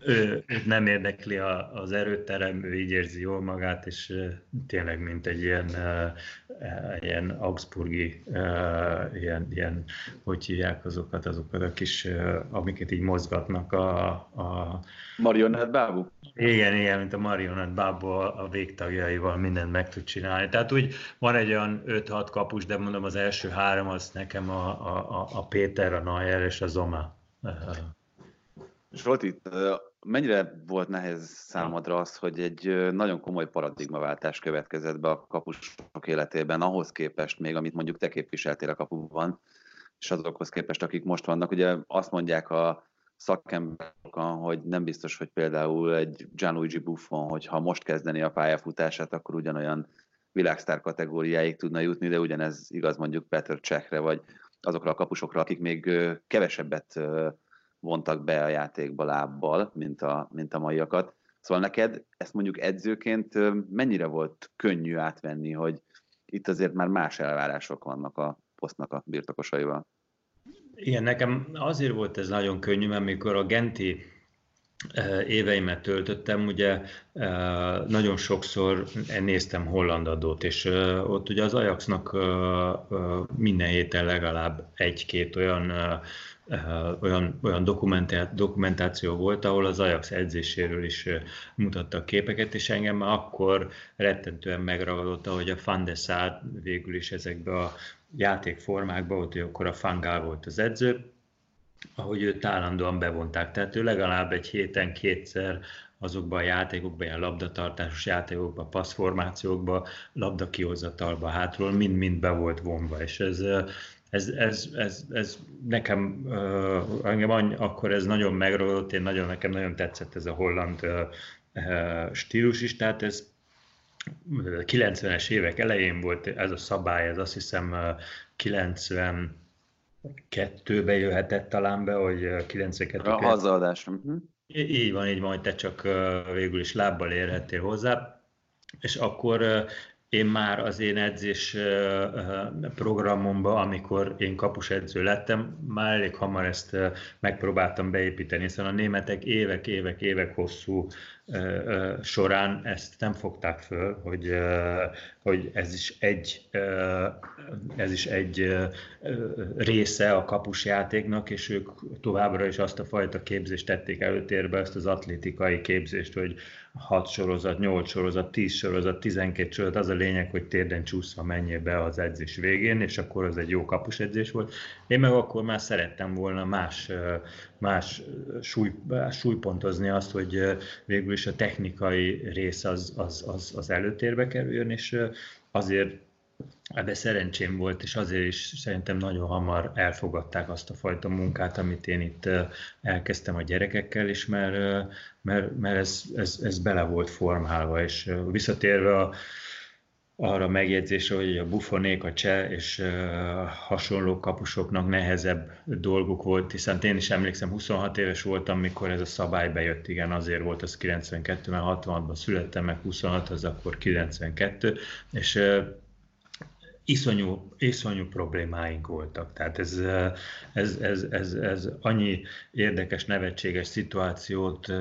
ő, őt nem érdekli a, az erőterem, ő így érzi jól magát, és tényleg mint egy ilyen, ilyen augsburgi, ilyen, ilyen, hogy hívják azokat, azokat a kis, amiket így mozgatnak a... a Marionett bábú? Igen, igen, mint a marionett bábú a végtagjaival mindent meg tud csinálni. Tehát úgy van egy olyan 5-6 kapus, de mondom az első három az nekem a, a, a Péter, a Nayer és a Zoma. Zsolti, mennyire volt nehéz számodra az, hogy egy nagyon komoly paradigmaváltás következett be a kapusok életében, ahhoz képest még, amit mondjuk te képviseltél a kapuban, és azokhoz képest, akik most vannak. Ugye azt mondják a szakemberek, hogy nem biztos, hogy például egy Gianluigi Buffon, hogyha most kezdeni a pályafutását, akkor ugyanolyan világsztár kategóriáig tudna jutni, de ugyanez igaz mondjuk Petr Csekre, vagy azokra a kapusokra, akik még kevesebbet vontak be a játékba lábbal, mint a, mint a maiakat. Szóval neked ezt mondjuk edzőként mennyire volt könnyű átvenni, hogy itt azért már más elvárások vannak a posztnak a birtokosaival? Igen, nekem azért volt ez nagyon könnyű, mert mikor a Genti éveimet töltöttem, ugye nagyon sokszor néztem holland adót, és ott ugye az Ajaxnak minden héten legalább egy-két olyan olyan, olyan dokumentáció volt, ahol az Ajax edzéséről is mutattak képeket, és engem már akkor rettentően megragadott, hogy a Van de Sar végül is ezekbe a játékformákba, volt, hogy akkor a Fangál volt az edző, ahogy őt állandóan bevonták. Tehát ő legalább egy héten kétszer azokban a játékokban, ilyen labdatartásos játékokban, passzformációkban, labdakihozatalba hátról mind-mind be volt vonva, és ez, ez, ez, ez, ez nekem, uh, engem akkor ez nagyon megragadott, én nagyon, nekem nagyon tetszett ez a holland uh, stílus is, tehát ez 90-es évek elején volt ez a szabály, ez azt hiszem 90 kettőbe jöhetett talán be, hogy 92 A hazaadás. Uh-huh. Így van, így van, hogy te csak végül is lábbal érhettél hozzá, és akkor én már az én edzés programomba, amikor én kapusedző lettem, már elég hamar ezt megpróbáltam beépíteni, hiszen a németek évek, évek, évek hosszú során ezt nem fogták föl, hogy, hogy ez is egy, ez is egy része a kapusjátéknak, és ők továbbra is azt a fajta képzést tették előtérbe, ezt az atlétikai képzést, hogy 6 sorozat, 8 sorozat, 10 sorozat, 12 sorozat, az a lényeg, hogy térden csúszva menjél be az edzés végén, és akkor az egy jó kapusedzés volt. Én meg akkor már szerettem volna más, más súly, súlypontozni azt, hogy végül is a technikai rész az, az, az, az előtérbe kerüljön, és azért Ebbe szerencsém volt, és azért is szerintem nagyon hamar elfogadták azt a fajta munkát, amit én itt elkezdtem a gyerekekkel is, mert, mert, mert ez, ez, ez bele volt formálva, és visszatérve a, arra megjegyzésre, hogy a bufonék, a cseh és hasonló kapusoknak nehezebb dolguk volt, hiszen én is emlékszem, 26 éves voltam, mikor ez a szabály bejött, igen, azért volt az 92-ben, 66-ban születtem, meg 26, az akkor 92, és iszonyú, iszonyú problémáink voltak. Tehát ez, ez, ez, ez, ez annyi érdekes, nevetséges szituációt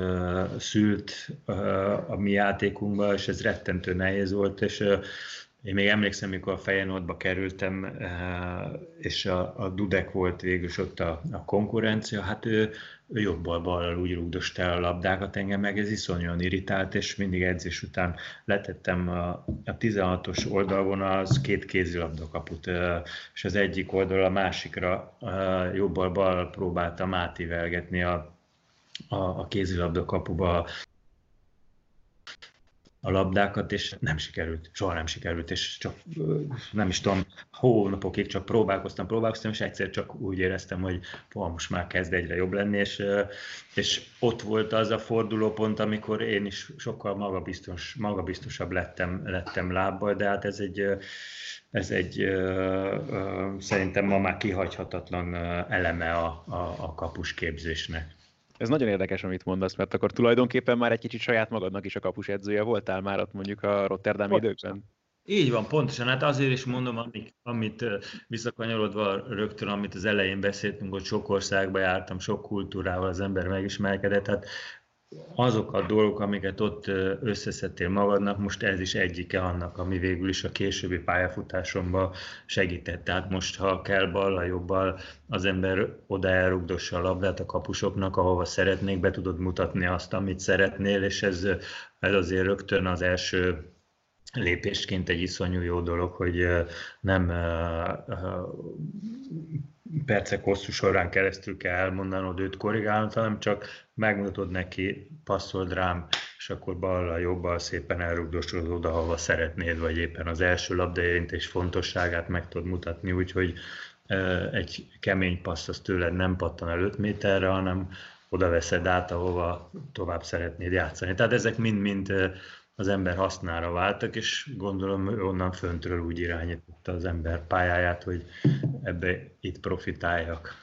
szült a mi játékunkban, és ez rettentő nehéz volt, és én még emlékszem, mikor a Feyenoordba kerültem, és a, a Dudek volt végül ott a, a konkurencia, hát ő, ő jobbal ballal úgy rúgdost el a labdákat, engem meg ez iszonyúan irritált, és mindig edzés után letettem a, a 16-os oldalon az két kézilabda kaput, és az egyik oldal a másikra jobbal ballal próbáltam átívelgetni a, a, a kézilabda kapuba a labdákat, és nem sikerült, soha nem sikerült, és csak nem is tudom, hónapokig csak próbálkoztam, próbálkoztam, és egyszer csak úgy éreztem, hogy pó, most már kezd egyre jobb lenni, és, és ott volt az a fordulópont, amikor én is sokkal magabiztos, magabiztosabb lettem, lettem lábbal, de hát ez egy, ez egy szerintem ma már kihagyhatatlan eleme a, a, a kapusképzésnek. Ez nagyon érdekes, amit mondasz, mert akkor tulajdonképpen már egy kicsit saját magadnak is a kapus edzője voltál már ott mondjuk a Rotterdam időkben. Így van, pontosan. Hát azért is mondom, amit, amit visszakanyarodva rögtön, amit az elején beszéltünk, hogy sok országba jártam, sok kultúrával az ember megismerkedett. Hát azok a dolgok, amiket ott összeszedtél magadnak, most ez is egyike annak, ami végül is a későbbi pályafutásomban segített. Tehát most, ha kell bal, jobbal, az ember oda elrugdossa a labdát a kapusoknak, ahova szeretnék, be tudod mutatni azt, amit szeretnél, és ez, ez azért rögtön az első lépésként egy iszonyú jó dolog, hogy nem percek hosszú során keresztül kell elmondanod őt korrigálnod, hanem csak megmutatod neki, passzold rám, és akkor ballal, jobbal szépen elrugdosod oda, ahova szeretnéd, vagy éppen az első labdaérintés fontosságát meg tudod mutatni, úgyhogy egy kemény passz az tőled nem pattan el 5 méterre, hanem oda veszed át, ahova tovább szeretnéd játszani. Tehát ezek mind-mind az ember hasznára váltak, és gondolom onnan föntről úgy irányította az ember pályáját, hogy ebbe itt profitáljak.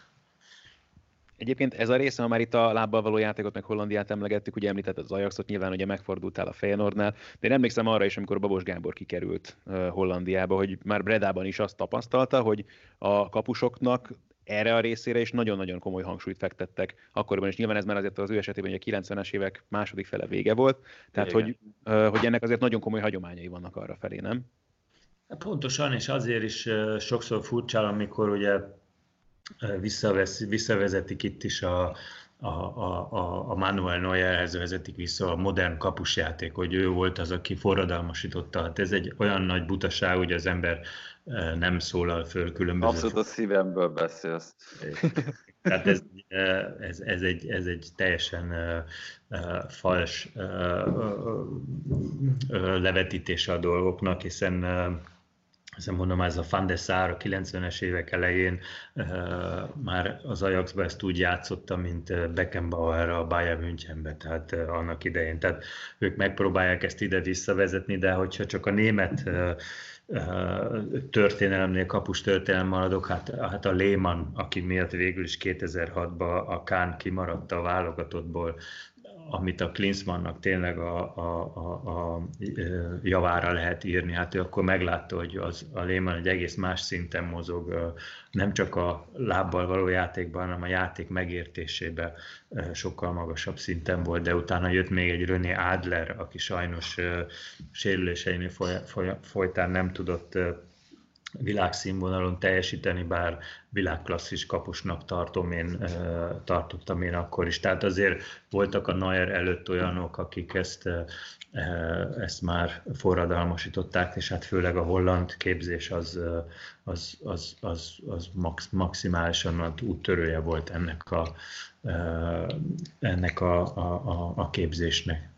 Egyébként ez a része, ha már itt a lábbal való játékot, meg Hollandiát emlegettük, ugye említett az Ajaxot, nyilván ugye megfordultál a Feyenoordnál, de én emlékszem arra is, amikor Babos Gábor kikerült Hollandiába, hogy már Bredában is azt tapasztalta, hogy a kapusoknak erre a részére is nagyon-nagyon komoly hangsúlyt fektettek akkoriban, és nyilván ez már azért az ő esetében hogy a 90-es évek második fele vége volt, tehát hogy, hogy ennek azért nagyon komoly hagyományai vannak arra felé, nem? Hát pontosan, és azért is sokszor furcsál, amikor ugye visszavesz, visszavezetik itt is a, a, a, a Manuel Neuerhez vezetik vissza a modern kapusjáték, hogy ő volt az, aki forradalmasította. Hát ez egy olyan nagy butaság, hogy az ember nem szólal föl különböző... Abszolút a szívemből beszélsz. Tehát ez, ez, ez, egy, ez egy teljesen fals levetítése a dolgoknak, hiszen hiszen mondom, ez a Van de Sar a 90-es évek elején uh, már az Ajaxban ezt úgy játszotta, mint Beckenbauer a Bayern Münchenbe, tehát uh, annak idején. Tehát ők megpróbálják ezt ide visszavezetni, de hogyha csak a német uh, történelemnél, kapus történelem maradok, hát, hát a Lehmann, aki miatt végül is 2006-ban a Kán kimaradt a válogatottból, amit a Klinsmannnak tényleg a, a, a, a javára lehet írni, hát ő akkor meglátta, hogy az, a Lehmann egy egész más szinten mozog, nem csak a lábbal való játékban, hanem a játék megértésében sokkal magasabb szinten volt, de utána jött még egy René Adler, aki sajnos sérüléseinél folytán nem tudott világszínvonalon teljesíteni, bár világklasszis kapusnak tartom én, tartottam én akkor is. Tehát azért voltak a Nair előtt olyanok, akik ezt, ezt már forradalmasították, és hát főleg a holland képzés az, az, az, az, az max, maximálisan úttörője volt ennek a, ennek a, a, a képzésnek.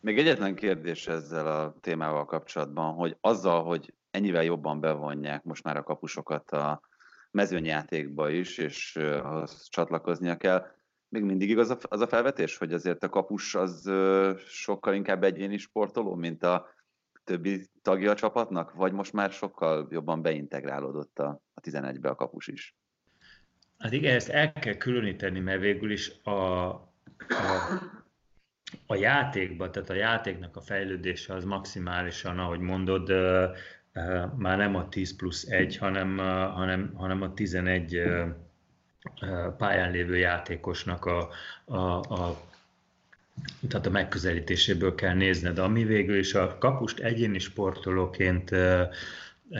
Még egyetlen kérdés ezzel a témával kapcsolatban, hogy azzal, hogy ennyivel jobban bevonják most már a kapusokat a mezőnyjátékba is, és ahhoz csatlakoznia kell. Még mindig igaz az a felvetés, hogy azért a kapus az sokkal inkább egyéni sportoló, mint a többi tagja a csapatnak, vagy most már sokkal jobban beintegrálódott a, a 11-be a kapus is? Hát igen, ezt el kell különíteni, mert végül is a, a, a játékban, tehát a játéknak a fejlődése az maximálisan, ahogy mondod, már nem a 10 plusz 1, hanem, hanem, hanem a 11 pályán lévő játékosnak a, a, a tehát a megközelítéséből kell nézned, ami végül is a kapust egyéni sportolóként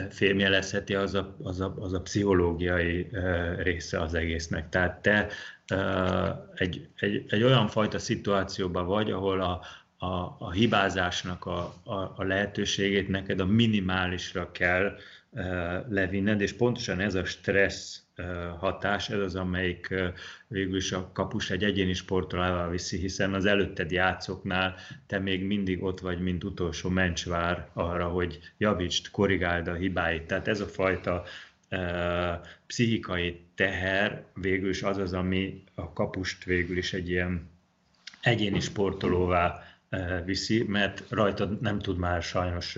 fémjelezheti, az a, az, a, az a pszichológiai része az egésznek. Tehát te egy, egy, egy olyan fajta szituációban vagy, ahol a, a, a hibázásnak a, a, a lehetőségét neked a minimálisra kell uh, levinned, és pontosan ez a stressz uh, hatás, ez az, amelyik uh, végül is a kapus egy egyéni sportolával viszi, hiszen az előtted játszoknál te még mindig ott vagy, mint utolsó mencsvár arra, hogy javítsd, korrigáld a hibáit. Tehát ez a fajta pszichikai teher végül is az az, ami a kapust végül is egy ilyen egyéni sportolóvá viszi, mert rajta nem tud már sajnos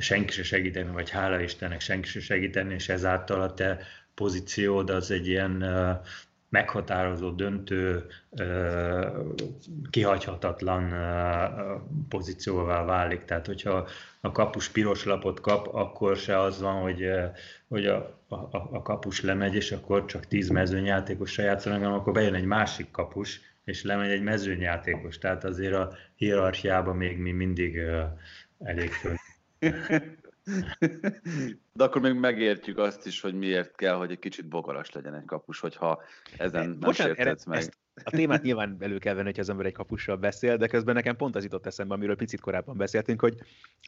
senki se segíteni, vagy hála Istennek senki se segíteni, és ezáltal a te pozíciód az egy ilyen meghatározó, döntő, kihagyhatatlan pozícióvá válik. Tehát, hogyha a kapus piros lapot kap, akkor se az van, hogy, hogy a, a, a kapus lemegy, és akkor csak tíz mezőnyjátékosra játszanak, hanem akkor bejön egy másik kapus, és lemegy egy mezőnyjátékos, tehát azért a hierarchiában még mi mindig elég föl. De akkor még megértjük azt is, hogy miért kell, hogy egy kicsit bogaras legyen egy kapus, hogyha ezen nem Bocsánat, sértetsz meg. Ezt a témát nyilván elő kell venni, hogy az ember egy kapussal beszél, de közben nekem pont az jutott eszembe, amiről picit korábban beszéltünk, hogy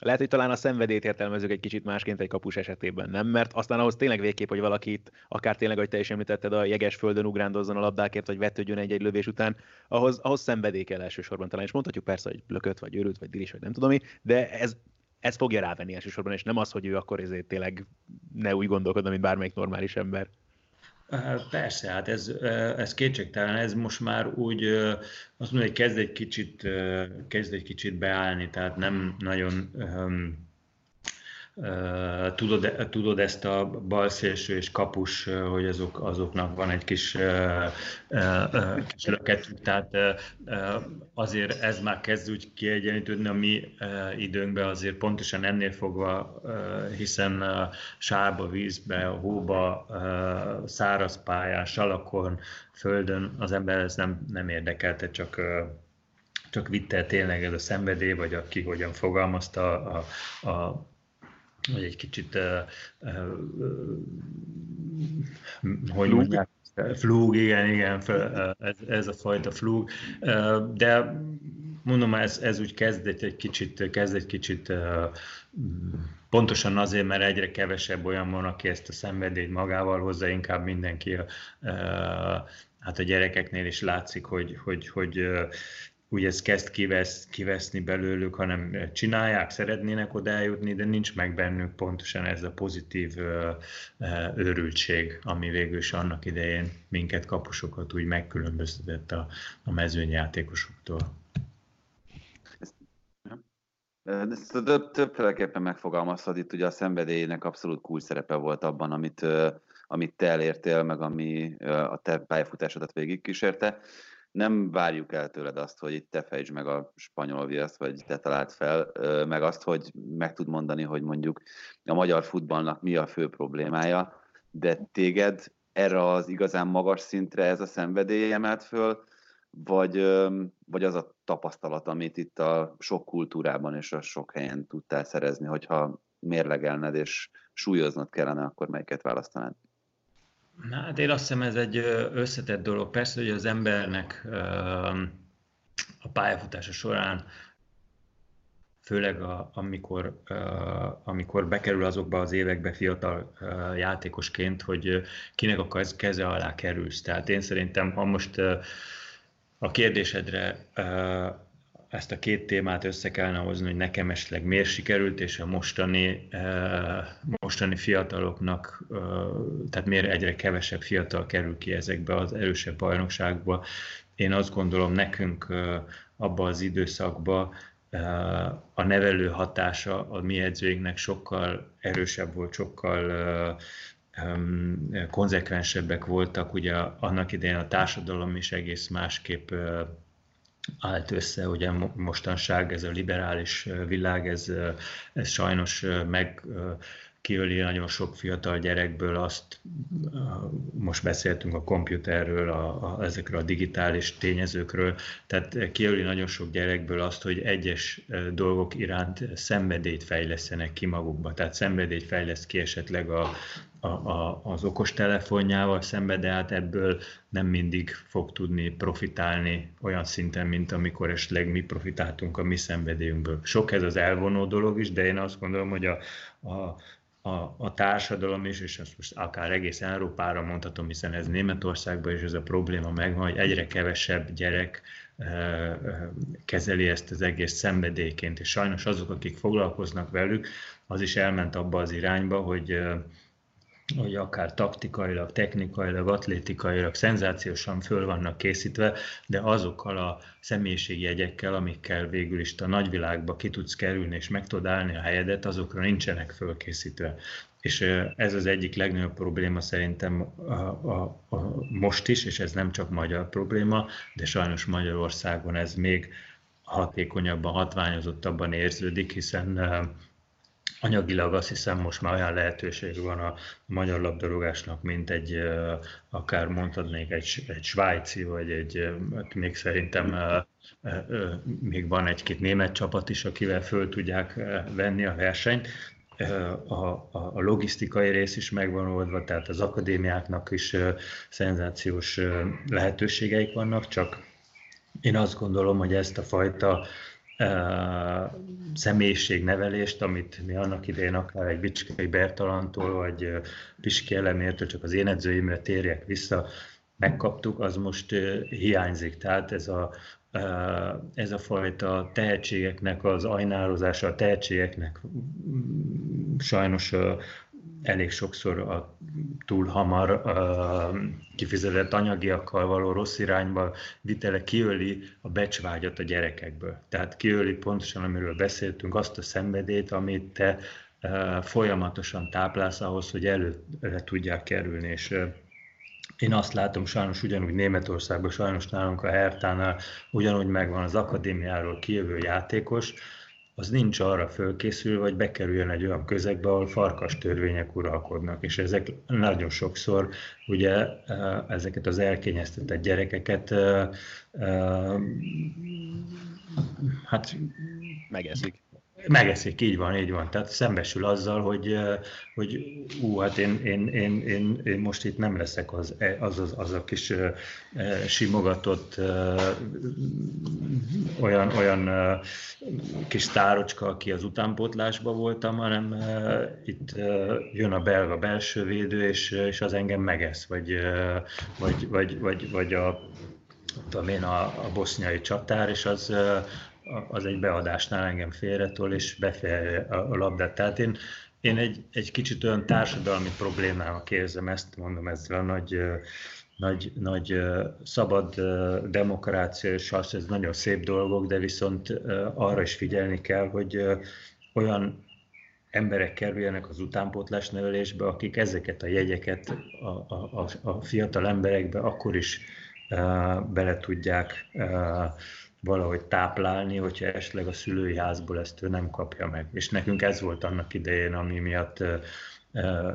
lehet, hogy talán a szenvedélyt értelmezők egy kicsit másként egy kapus esetében, nem? Mert aztán ahhoz tényleg végképp, hogy valakit, akár tényleg, hogy te is említetted, a jeges földön ugrándozzon a labdákért, vagy vetődjön egy-egy lövés után, ahhoz, ahhoz szenvedély kell elsősorban talán. És mondhatjuk persze, hogy lökött, vagy őrült, vagy diris, vagy nem tudom mi, de ez ez fogja rávenni elsősorban, és nem az, hogy ő akkor ezért tényleg ne úgy gondolkodna, mint bármelyik normális ember. Persze, hát ez, ez kétségtelen, ez most már úgy azt mondja, hogy kezd egy kicsit, kezd egy kicsit beállni, tehát nem nagyon Tudod, tudod ezt a balszélső és kapus, hogy azok, azoknak van egy kis, kis löketük, tehát azért ez már kezd úgy kiegyenlítődni a mi időnkben, azért pontosan ennél fogva, hiszen sárba, vízbe, hóba, száraz pályán, salakon, földön az ember ez nem, nem érdekelte, csak csak vitte tényleg ez a szenvedély, vagy aki hogyan fogalmazta a, a, vagy egy kicsit, uh, uh, hogy mondják, flúg, igen, igen, ez, ez a fajta flúg, de mondom, ez, ez úgy kezd egy kicsit, kezd egy kicsit pontosan azért, mert egyre kevesebb olyan van, aki ezt a szenvedélyt magával hozza, inkább mindenki a, hát a gyerekeknél is látszik, hogy, hogy, hogy úgy ez kezd kivesz, kiveszni belőlük, hanem csinálják, szeretnének oda eljutni, de nincs meg bennük pontosan ez a pozitív őrültség, ami végül is annak idején minket kapusokat úgy megkülönböztetett a, a mezőnyjátékosoktól. Ezt több, többféleképpen megfogalmazhat, itt ugye a szenvedélynek abszolút kulcs szerepe volt abban, amit, amit te elértél, meg ami a te pályafutásodat végigkísérte nem várjuk el tőled azt, hogy itt te fejtsd meg a spanyol viaszt, vagy te talált fel, meg azt, hogy meg tud mondani, hogy mondjuk a magyar futballnak mi a fő problémája, de téged erre az igazán magas szintre ez a szenvedély emelt föl, vagy, vagy az a tapasztalat, amit itt a sok kultúrában és a sok helyen tudtál szerezni, hogyha mérlegelned és súlyoznod kellene, akkor melyiket választanád? Hát én azt hiszem ez egy összetett dolog. Persze, hogy az embernek a pályafutása során főleg a, amikor, amikor bekerül azokba az évekbe fiatal játékosként, hogy kinek a keze alá kerülsz. Tehát én szerintem, ha most a kérdésedre ezt a két témát össze kellene hozni, hogy nekem esetleg miért sikerült, és a mostani, eh, mostani fiataloknak, eh, tehát miért egyre kevesebb fiatal kerül ki ezekbe az erősebb bajnokságba. Én azt gondolom, nekünk eh, abba az időszakba a nevelő hatása a mi edzőinknek sokkal erősebb volt, sokkal konzekvensebbek voltak. Ugye annak idején a társadalom is egész másképp állt össze, ugye mostanság ez a liberális világ, ez, ez sajnos meg kiöli nagyon sok fiatal gyerekből azt, most beszéltünk a komputerről, a, a, ezekről a digitális tényezőkről, tehát kiöli nagyon sok gyerekből azt, hogy egyes dolgok iránt szenvedélyt fejlesztenek ki magukba. Tehát szenvedélyt fejleszt ki esetleg a, a, a, az okos telefonjával szembe, de hát ebből nem mindig fog tudni profitálni olyan szinten, mint amikor esetleg mi profitáltunk a mi szenvedélyünkből. Sok ez az elvonó dolog is, de én azt gondolom, hogy a, a, a, a társadalom is, és ezt most akár egész Európára mondhatom, hiszen ez Németországban is ez a probléma megvan, hogy egyre kevesebb gyerek kezeli ezt az egész szenvedélyként, és sajnos azok, akik foglalkoznak velük, az is elment abba az irányba, hogy hogy akár taktikailag, technikailag, atlétikailag szenzációsan föl vannak készítve, de azokkal a személyiségjegyekkel, amikkel végül is a nagyvilágba ki tudsz kerülni és meg tudod állni a helyedet, azokra nincsenek fölkészítve. És ez az egyik legnagyobb probléma szerintem a, a, a most is, és ez nem csak magyar probléma, de sajnos Magyarországon ez még hatékonyabban, hatványozottabban érződik, hiszen anyagilag azt hiszem most már olyan lehetőség van a magyar labdarúgásnak, mint egy, akár mondhatnék, egy, egy svájci, vagy egy, hát még szerintem még van egy-két német csapat is, akivel föl tudják venni a versenyt. A, a, a logisztikai rész is megvan oldva, tehát az akadémiáknak is szenzációs lehetőségeik vannak, csak én azt gondolom, hogy ezt a fajta személyiségnevelést, amit mi annak idején akár egy Bicskei Bertalantól, vagy Piski Elemértől, csak az én edzőimre térjek vissza, megkaptuk, az most hiányzik. Tehát ez a, ez a fajta tehetségeknek az ajnározása, a tehetségeknek sajnos elég sokszor a túl hamar uh, kifizetett anyagiakkal való rossz irányba vitele kiöli a becsvágyat a gyerekekből. Tehát kiöli pontosan, amiről beszéltünk, azt a szenvedét, amit te folyamatosan táplálsz ahhoz, hogy előre tudják kerülni. És én azt látom sajnos ugyanúgy Németországban, sajnos nálunk a Hertánál ugyanúgy megvan az akadémiáról kijövő játékos, az nincs arra fölkészülve, hogy bekerüljön egy olyan közegbe, ahol farkas törvények uralkodnak, és ezek nagyon sokszor ugye ezeket az elkényeztetett gyerekeket hát megeszik. Megeszik, így van, így van. Tehát szembesül azzal, hogy, hogy ú, hát én, én, én, én, én most itt nem leszek az, az, az, az a kis simogatott olyan, olyan kis tárocska, aki az utánpótlásban voltam, hanem itt jön a belga belső védő, és, és az engem megesz, vagy, vagy, vagy, vagy, vagy a, tudom én, a, a boszniai csatár, és az, az egy beadásnál engem félretol, és befejelje a labdát. Tehát én, én egy, egy kicsit olyan társadalmi problémának érzem ezt, mondom ezzel a nagy, nagy, nagy szabad demokrácia, és azt, ez nagyon szép dolgok, de viszont arra is figyelni kell, hogy olyan emberek kerüljenek az utánpótlás nevelésbe, akik ezeket a jegyeket a, a, a fiatal emberekbe akkor is bele tudják valahogy táplálni, hogyha esetleg a szülői házból ezt ő nem kapja meg. És nekünk ez volt annak idején, ami miatt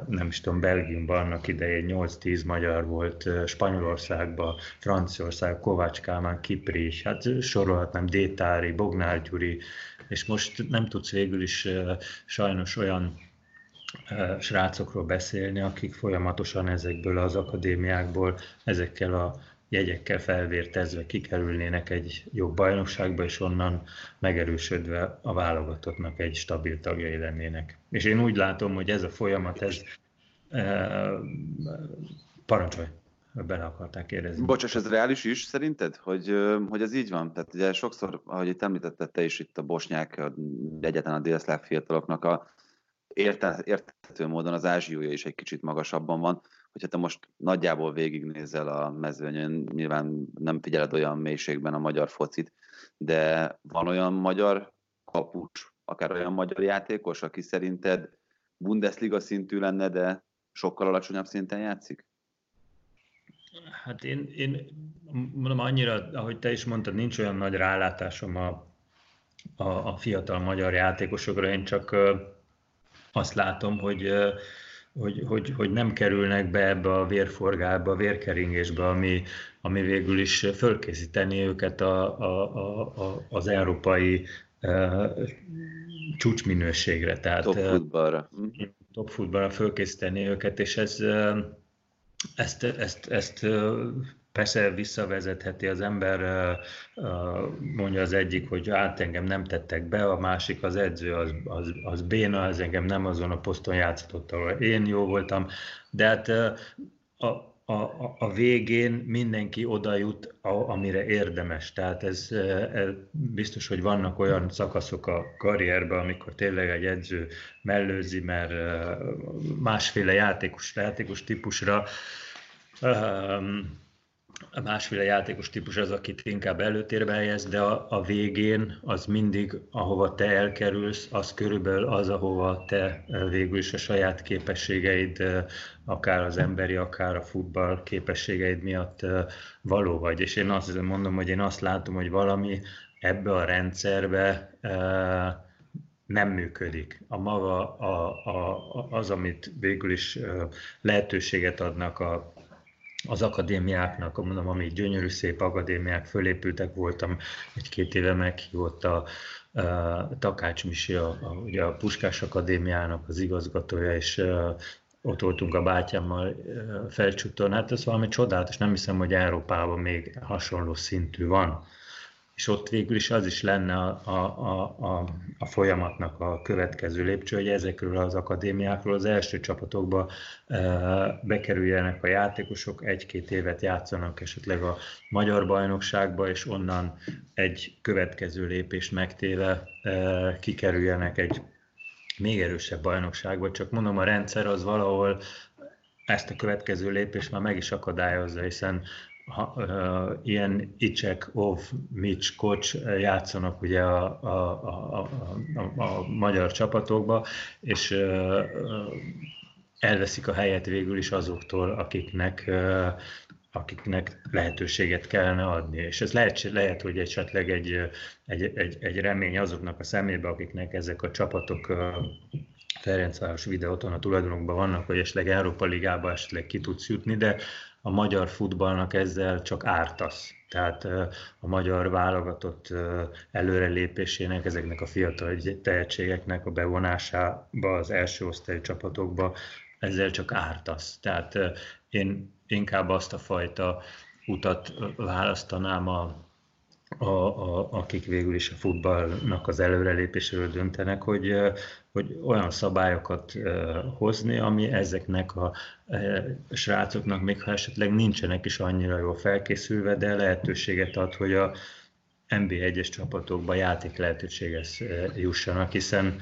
nem is tudom, Belgiumban annak idején 8-10 magyar volt, Spanyolországban, Franciaország, Kovács Kálmán, Kipri, hát sorolhatnám, Détári, Bognár Gyuri, és most nem tudsz végül is sajnos olyan srácokról beszélni, akik folyamatosan ezekből az akadémiákból, ezekkel a jegyekkel felvértezve kikerülnének egy jobb bajnokságba, és onnan megerősödve a válogatottnak egy stabil tagjai lennének. És én úgy látom, hogy ez a folyamat, ez e, parancsolj, bele akarták kérdezni. Bocsás, ez reális is szerinted, hogy, hogy ez így van? Tehát ugye sokszor, ahogy itt említetted te is itt a bosnyák, egyetlen a délszláv fiataloknak a érthető módon az ázsiója is egy kicsit magasabban van hogyha te most nagyjából végignézel a mezőnyön, nyilván nem figyeled olyan mélységben a magyar focit, de van olyan magyar kapus, akár olyan magyar játékos, aki szerinted Bundesliga szintű lenne, de sokkal alacsonyabb szinten játszik? Hát én, én mondom annyira, ahogy te is mondtad, nincs olyan nagy rálátásom a, a, a fiatal magyar játékosokra, én csak azt látom, hogy hogy, hogy, hogy nem kerülnek be ebbe a vérforgába, a vérkeringésbe, ami, ami végül is fölkészíteni őket a, a, a, az európai uh, csúcsminőségre. Tehát, top futballra. Top futballra fölkészíteni őket, és ez, ezt, ezt, ezt Persze visszavezetheti az ember, mondja az egyik, hogy át engem nem tettek be, a másik az edző, az, az, az béna, az engem nem azon a poszton játszott, ahol én jó voltam. De hát a, a, a végén mindenki oda jut, amire érdemes. Tehát ez, ez biztos, hogy vannak olyan szakaszok a karrierben, amikor tényleg egy edző mellőzi, mert másféle játékos, játékos típusra um, a másféle játékos típus az, akit inkább előtérbe helyez, de a, a végén az mindig, ahova te elkerülsz, az körülbelül az, ahova te végül is a saját képességeid, akár az emberi, akár a futball képességeid miatt való vagy. És én azt mondom, hogy én azt látom, hogy valami ebbe a rendszerbe nem működik. A maga a, a, az, amit végül is lehetőséget adnak a, az akadémiáknak, mondom, ami gyönyörű szép akadémiák fölépültek, voltam egy-két éve meghívott a, a Takács Misi, a, a, ugye a Puskás Akadémiának az igazgatója, és ott voltunk a bátyámmal felcsúton, hát ez valami csodálatos, nem hiszem, hogy Európában még hasonló szintű van és ott végül is az is lenne a, a, a, a folyamatnak a következő lépcső, hogy ezekről az akadémiákról az első csapatokba e, bekerüljenek a játékosok, egy-két évet játszanak esetleg a magyar bajnokságba, és onnan egy következő lépést megtéve e, kikerüljenek egy még erősebb bajnokságba. Csak mondom, a rendszer az valahol ezt a következő lépést már meg is akadályozza, hiszen ha, uh, ilyen Icsek, Ov, Mics, Kocs játszanak ugye a, a, a, a, a magyar csapatokba, és uh, elveszik a helyet végül is azoktól, akiknek uh, akiknek lehetőséget kellene adni. És ez lehet, lehet hogy esetleg egy, egy, egy, egy remény azoknak a szemébe, akiknek ezek a csapatok Ferencváros videóton a tulajdonokban vannak, hogy esetleg Európa Ligába esetleg ki tudsz jutni, de a magyar futballnak ezzel csak ártasz. Tehát a magyar válogatott előrelépésének, ezeknek a fiatal tehetségeknek a bevonásába az első osztályú csapatokba, ezzel csak ártasz. Tehát én inkább azt a fajta utat választanám a a, a, akik végül is a futballnak az előrelépéséről döntenek, hogy, hogy olyan szabályokat hozni, ami ezeknek a srácoknak, még ha esetleg nincsenek is annyira jól felkészülve, de lehetőséget ad, hogy a NB1-es csapatokba játék lehetőséghez jussanak, hiszen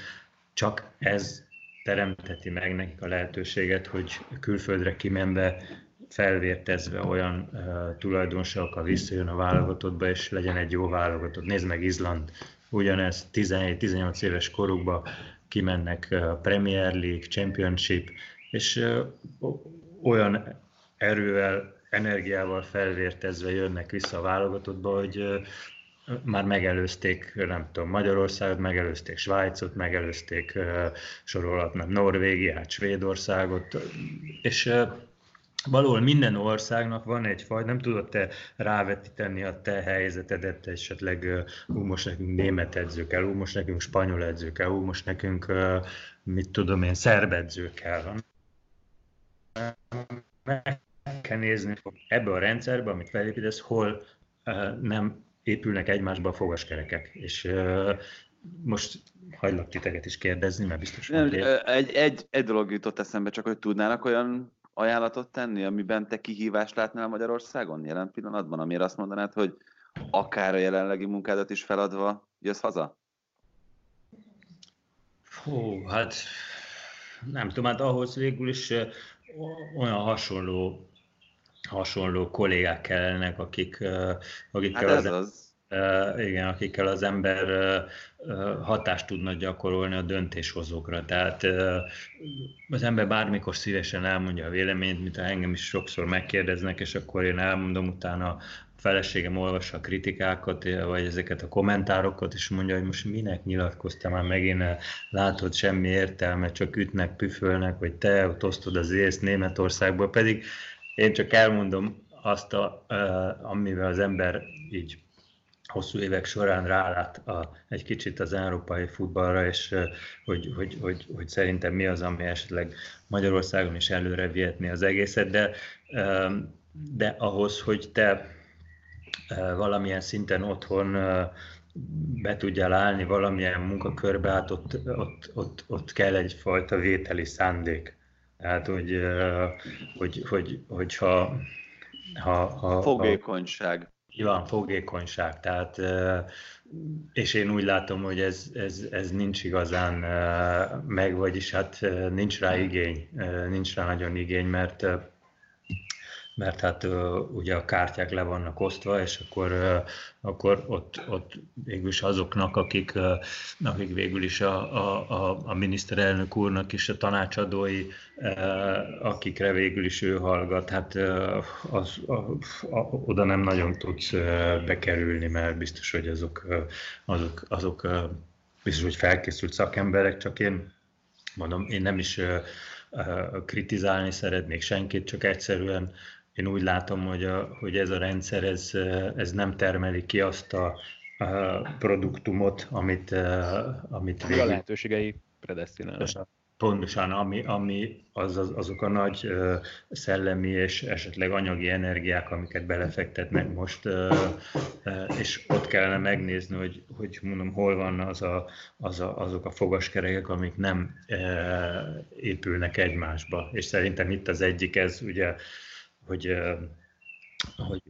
csak ez teremteti meg nekik a lehetőséget, hogy külföldre kimenve felvértezve olyan tulajdonosokkal visszajön a válogatottba, és legyen egy jó válogatott. Nézd meg Izland, ugyanez 17-18 éves korukba kimennek Premier League, Championship, és olyan erővel, energiával felvértezve jönnek vissza a válogatottba, hogy már megelőzték, nem tudom, Magyarországot, megelőzték Svájcot, megelőzték, sorolhatnak Norvégiát, Svédországot, és valahol minden országnak van egy faj, nem tudod te rávetíteni a te helyzetedet, esetleg ú, most nekünk német edző kell, ú, most nekünk spanyol edző kell, ú, most nekünk, mit tudom én, szerb edző kell. Meg kell nézni ebbe a rendszerbe, amit felépítesz, hol nem épülnek egymásba a fogaskerekek. És most hagylak titeket is kérdezni, mert biztos nem, egy, egy, egy dolog jutott eszembe, csak hogy tudnának olyan ajánlatot tenni, amiben te kihívást látnál Magyarországon jelen pillanatban, amire azt mondanád, hogy akár a jelenlegi munkádat is feladva jössz haza? Hú, hát nem tudom, hát ahhoz végül is olyan hasonló hasonló kollégák kellenek, akik, akikkel hát az, az igen, akikkel az ember hatást tudna gyakorolni a döntéshozókra. Tehát az ember bármikor szívesen elmondja a véleményt, mint engem is sokszor megkérdeznek, és akkor én elmondom utána feleségem olvassa a kritikákat, vagy ezeket a kommentárokat, és mondja, hogy most minek nyilatkoztam már megint, látod, semmi értelme, csak ütnek, püfölnek, vagy te ott osztod az észt Németországból, pedig én csak elmondom azt, a, amivel az ember így hosszú évek során rálát a, egy kicsit az európai futballra, és hogy, hogy, hogy, hogy szerintem mi az, ami esetleg Magyarországon is előre vihetni az egészet, de, de ahhoz, hogy te valamilyen szinten otthon be tudjál állni valamilyen munkakörbe, hát ott, ott, ott, ott kell egyfajta vételi szándék. Tehát, hogy, hogy, hogy, hogyha ha, ha, Fogékonyság. Így van, fogékonyság. Tehát, és én úgy látom, hogy ez, ez, ez nincs igazán meg, vagyis hát nincs rá igény, nincs rá nagyon igény, mert mert hát ugye a kártyák le vannak osztva, és akkor, akkor ott, ott végül is azoknak, akik, akik végül is a, a, a miniszterelnök úrnak is a tanácsadói, akikre végül is ő hallgat, hát az, a, a, oda nem nagyon tudsz bekerülni, mert biztos, hogy azok, azok, azok biztos, hogy felkészült szakemberek, csak én mondom, én nem is kritizálni szeretnék senkit, csak egyszerűen én úgy látom, hogy, a, hogy ez a rendszer ez, ez nem termeli ki azt a, a produktumot, amit, amit végül... A lehetőségei predestinálnak. Pontosan, ami, ami az, az, azok a nagy uh, szellemi és esetleg anyagi energiák, amiket belefektetnek most, uh, uh, és ott kellene megnézni, hogy, hogy mondom, hol van az a, az a, azok a fogaskerekek, amik nem uh, épülnek egymásba. És szerintem itt az egyik ez, ugye, hogy, hogy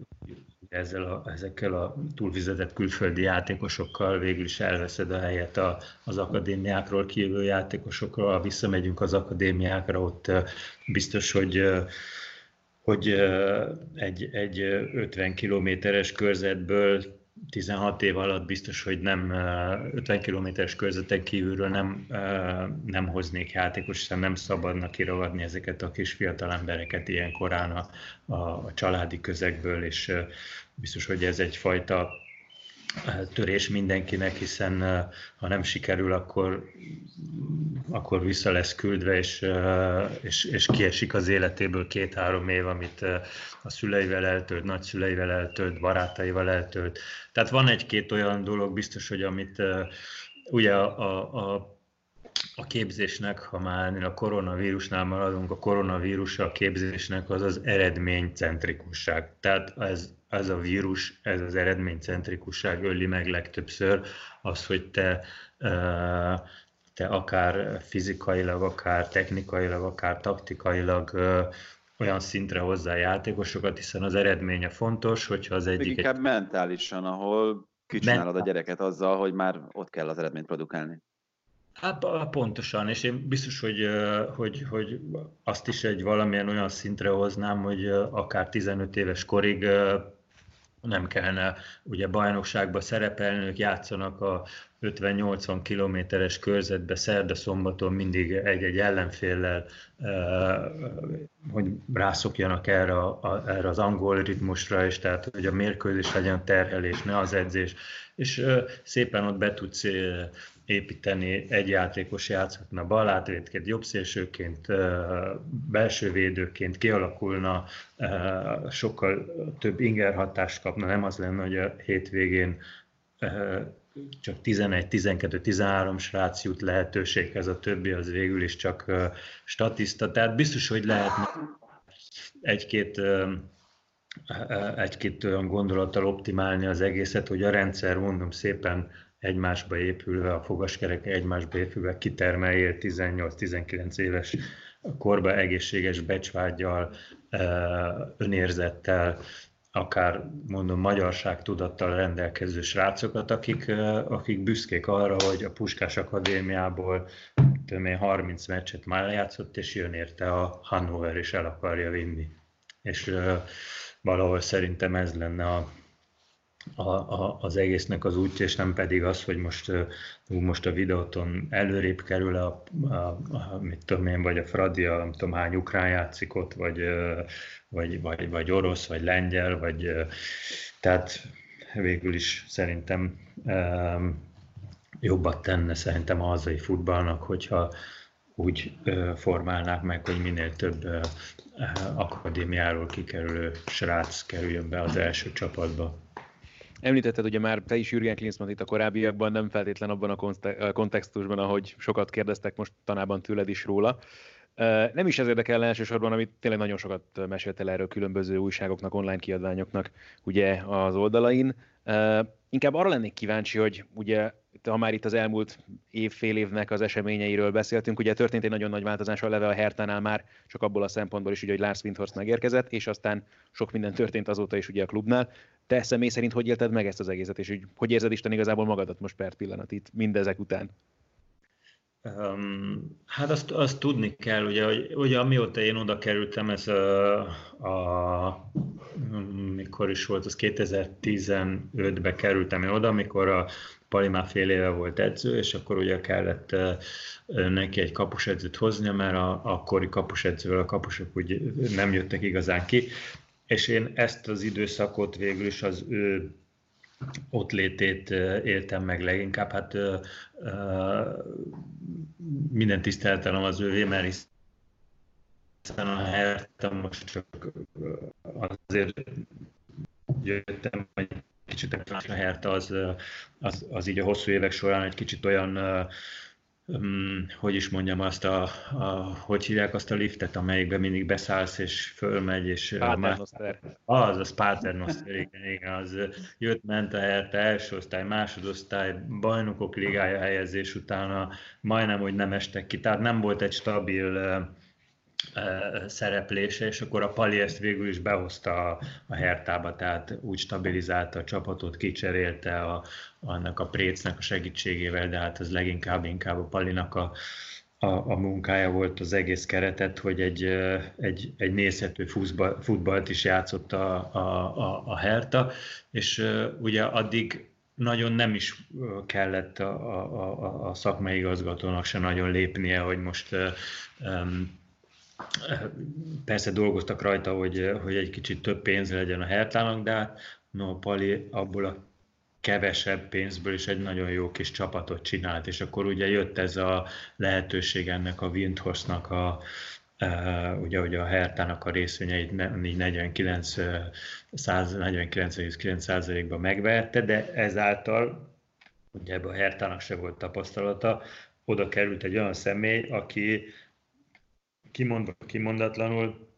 ezzel a, ezekkel a túlvizetett külföldi játékosokkal végül is elveszed a helyet a, az akadémiákról kívül játékosokról. Ha visszamegyünk az akadémiákra, ott biztos, hogy hogy egy, egy 50 kilométeres körzetből 16 év alatt biztos, hogy nem 50 kilométeres körzeten kívülről nem, nem hoznék játékos, hiszen nem szabadna kiragadni ezeket a kis fiatal embereket ilyen korán a, a, a családi közegből, és biztos, hogy ez egyfajta törés mindenkinek, hiszen ha nem sikerül, akkor, akkor vissza lesz küldve, és, és, és kiesik az életéből két-három év, amit a szüleivel eltölt, nagyszüleivel eltölt, barátaival eltölt. Tehát van egy-két olyan dolog biztos, hogy amit ugye a, a, a a képzésnek, ha már a koronavírusnál maradunk, a koronavírus a képzésnek az az eredménycentrikusság. Tehát ez, ez a vírus, ez az eredménycentrikusság öli meg legtöbbször az, hogy te, te akár fizikailag, akár technikailag, akár taktikailag olyan szintre hozzá játékosokat, hiszen az eredménye fontos, hogyha az egyik... Még inkább egy... mentálisan, ahol kicsinálod a gyereket azzal, hogy már ott kell az eredményt produkálni. Hát pontosan, és én biztos, hogy, hogy, hogy azt is egy valamilyen olyan szintre hoznám, hogy akár 15 éves korig nem kellene ugye bajnokságba szerepelni, ők játszanak a 50-80 kilométeres körzetbe szerda-szombaton mindig egy-egy ellenféllel, hogy rászokjanak erre, a, erre az angol ritmusra, és tehát, hogy a mérkőzés legyen terhelés, ne az edzés, és szépen ott be tudsz építeni, egy játékos játszhatna balátvédként, jobbszélsőként, belső védőként, kialakulna, sokkal több inger hatást kapna, nem az lenne, hogy a hétvégén csak 11, 12, 13 srác jut lehetőséghez, a többi az végül is csak statiszta. Tehát biztos, hogy lehetne egy-két egy-két olyan gondolattal optimálni az egészet, hogy a rendszer, mondom szépen, egymásba épülve, a fogaskerek egymásba épülve kitermeljél 18-19 éves korba egészséges becsvágyjal, önérzettel, akár mondom magyarság tudattal rendelkező srácokat, akik, akik büszkék arra, hogy a Puskás Akadémiából tömé 30 meccset már játszott, és jön érte a Hannover, és el akarja vinni. És valahol szerintem ez lenne a, a, a, az egésznek az útja, és nem pedig az, hogy most, most a videóton előrébb kerül a, a, a, mit tudom én, vagy a Fradi, a, nem tudom hány ukrán játszik ott, vagy, vagy, vagy, vagy orosz, vagy lengyel, vagy tehát végül is szerintem jobbat tenne szerintem a hazai futballnak, hogyha úgy formálnák meg, hogy minél több akadémiáról kikerülő srác kerüljön be az első csapatba. Említetted ugye már te is Jürgen Klinsmann itt a korábbiakban, nem feltétlen abban a kontextusban, ahogy sokat kérdeztek most tanában tőled is róla. Nem is ez érdekel elsősorban, amit tényleg nagyon sokat meséltél erről különböző újságoknak, online kiadványoknak ugye az oldalain. Inkább arra lennék kíváncsi, hogy ugye ha már itt az elmúlt év, évnek az eseményeiről beszéltünk, ugye történt egy nagyon nagy változás a leve a Hertánál már, csak abból a szempontból is, ugye, hogy Lars Windhorst megérkezett, és aztán sok minden történt azóta is ugye a klubnál. Te személy szerint hogy élted meg ezt az egészet, és hogy, hogy érzed Isten igazából magadat most per pillanat itt, mindezek után? Um, hát azt, azt tudni kell, ugye, hogy ugye amióta én oda kerültem, ez a, a mikor is volt, az 2015-ben kerültem én oda, amikor a Pali már fél éve volt edző, és akkor ugye kellett neki egy kapusedzőt hoznia, mert a akkori kapusedzővel a kapusok úgy nem jöttek igazán ki, és én ezt az időszakot végül is az ő ott létét éltem meg leginkább. Hát minden tiszteltelem az ővé, mert hiszen a Hertha most csak azért jöttem, hogy kicsit a Hertha az, az, az így a hosszú évek során egy kicsit olyan um, hogy is mondjam azt, a, a, hogy hívják azt a liftet, amelyikben mindig beszállsz és fölmegy, és Paternoster. Az, az Paternoster, igen, igen, az jött, ment a helyette, első osztály, másodosztály, bajnokok ligája helyezés utána majdnem, hogy nem estek ki, tehát nem volt egy stabil szereplése, és akkor a Pali ezt végül is behozta a, a Hertába, tehát úgy stabilizálta a csapatot, kicserélte a, annak a Précnek a segítségével, de hát ez leginkább inkább a Palinak a, a, a munkája volt az egész keretet, hogy egy, egy, egy nézhető futball, futballt is játszott a, a, a, a Herta, és ugye addig nagyon nem is kellett a, a, a, a szakmai igazgatónak se nagyon lépnie, hogy most um, Persze dolgoztak rajta, hogy, hogy egy kicsit több pénz legyen a Hertának, de no, Pali abból a kevesebb pénzből is egy nagyon jó kis csapatot csinált, és akkor ugye jött ez a lehetőség ennek a Windhorstnak a, Uh, ugye, hogy a Hertának a részvényeit 49, 49,9%-ban megverte, de ezáltal, ugye ebben a Hertának se volt tapasztalata, oda került egy olyan személy, aki kimondva kimondatlanul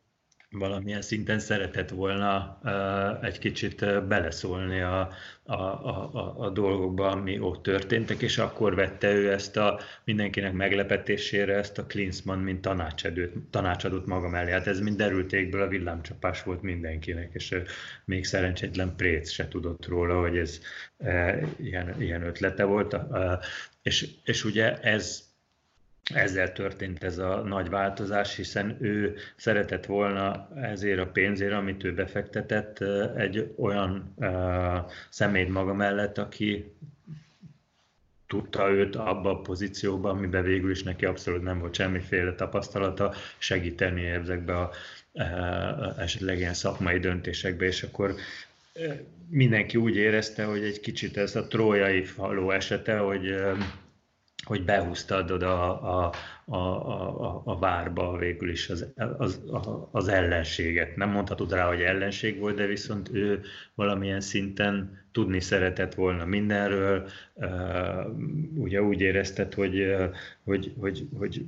valamilyen szinten szeretett volna uh, egy kicsit uh, beleszólni a, a, a, a dolgokba, ami ott történtek, és akkor vette ő ezt a mindenkinek meglepetésére ezt a Klinsmann, mint tanácsadót, tanácsadót maga mellé. Hát ez mind derültékből a villámcsapás volt mindenkinek, és uh, még szerencsétlen Préc se tudott róla, hogy ez uh, ilyen, ilyen ötlete volt. Uh, és, és ugye ez ezzel történt ez a nagy változás, hiszen ő szeretett volna ezért a pénzért, amit ő befektetett, egy olyan uh, személyt maga mellett, aki tudta őt abba a pozícióba, amiben végül is neki abszolút nem volt semmiféle tapasztalata, segíteni ezekbe a uh, esetleg ilyen szakmai döntésekbe, és akkor mindenki úgy érezte, hogy egy kicsit ez a trójai faló esete, hogy hogy behúztad oda a, a, a, a, várba végül is az, az, az ellenséget. Nem mondhatod rá, hogy ellenség volt, de viszont ő valamilyen szinten tudni szeretett volna mindenről. Ugye úgy érezted, hogy, hogy, hogy, hogy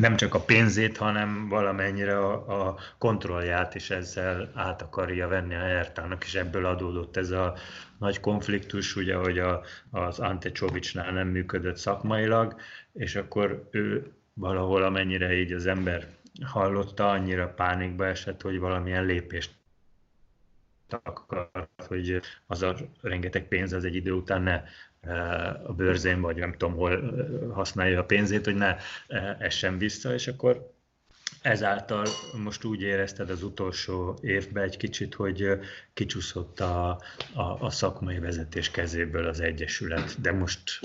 nem csak a pénzét, hanem valamennyire a, a kontrollját is ezzel át akarja venni a Hertának, és ebből adódott ez a nagy konfliktus, ugye, hogy a, az Ante Csovicsnál nem működött szakmailag, és akkor ő valahol amennyire így az ember hallotta, annyira pánikba esett, hogy valamilyen lépést akart, hogy az a rengeteg pénz az egy idő után ne a bőrzén, vagy nem tudom, hol használja a pénzét, hogy ne essen vissza, és akkor ezáltal most úgy érezted az utolsó évben egy kicsit, hogy kicsúszott a, a, a szakmai vezetés kezéből az Egyesület, de most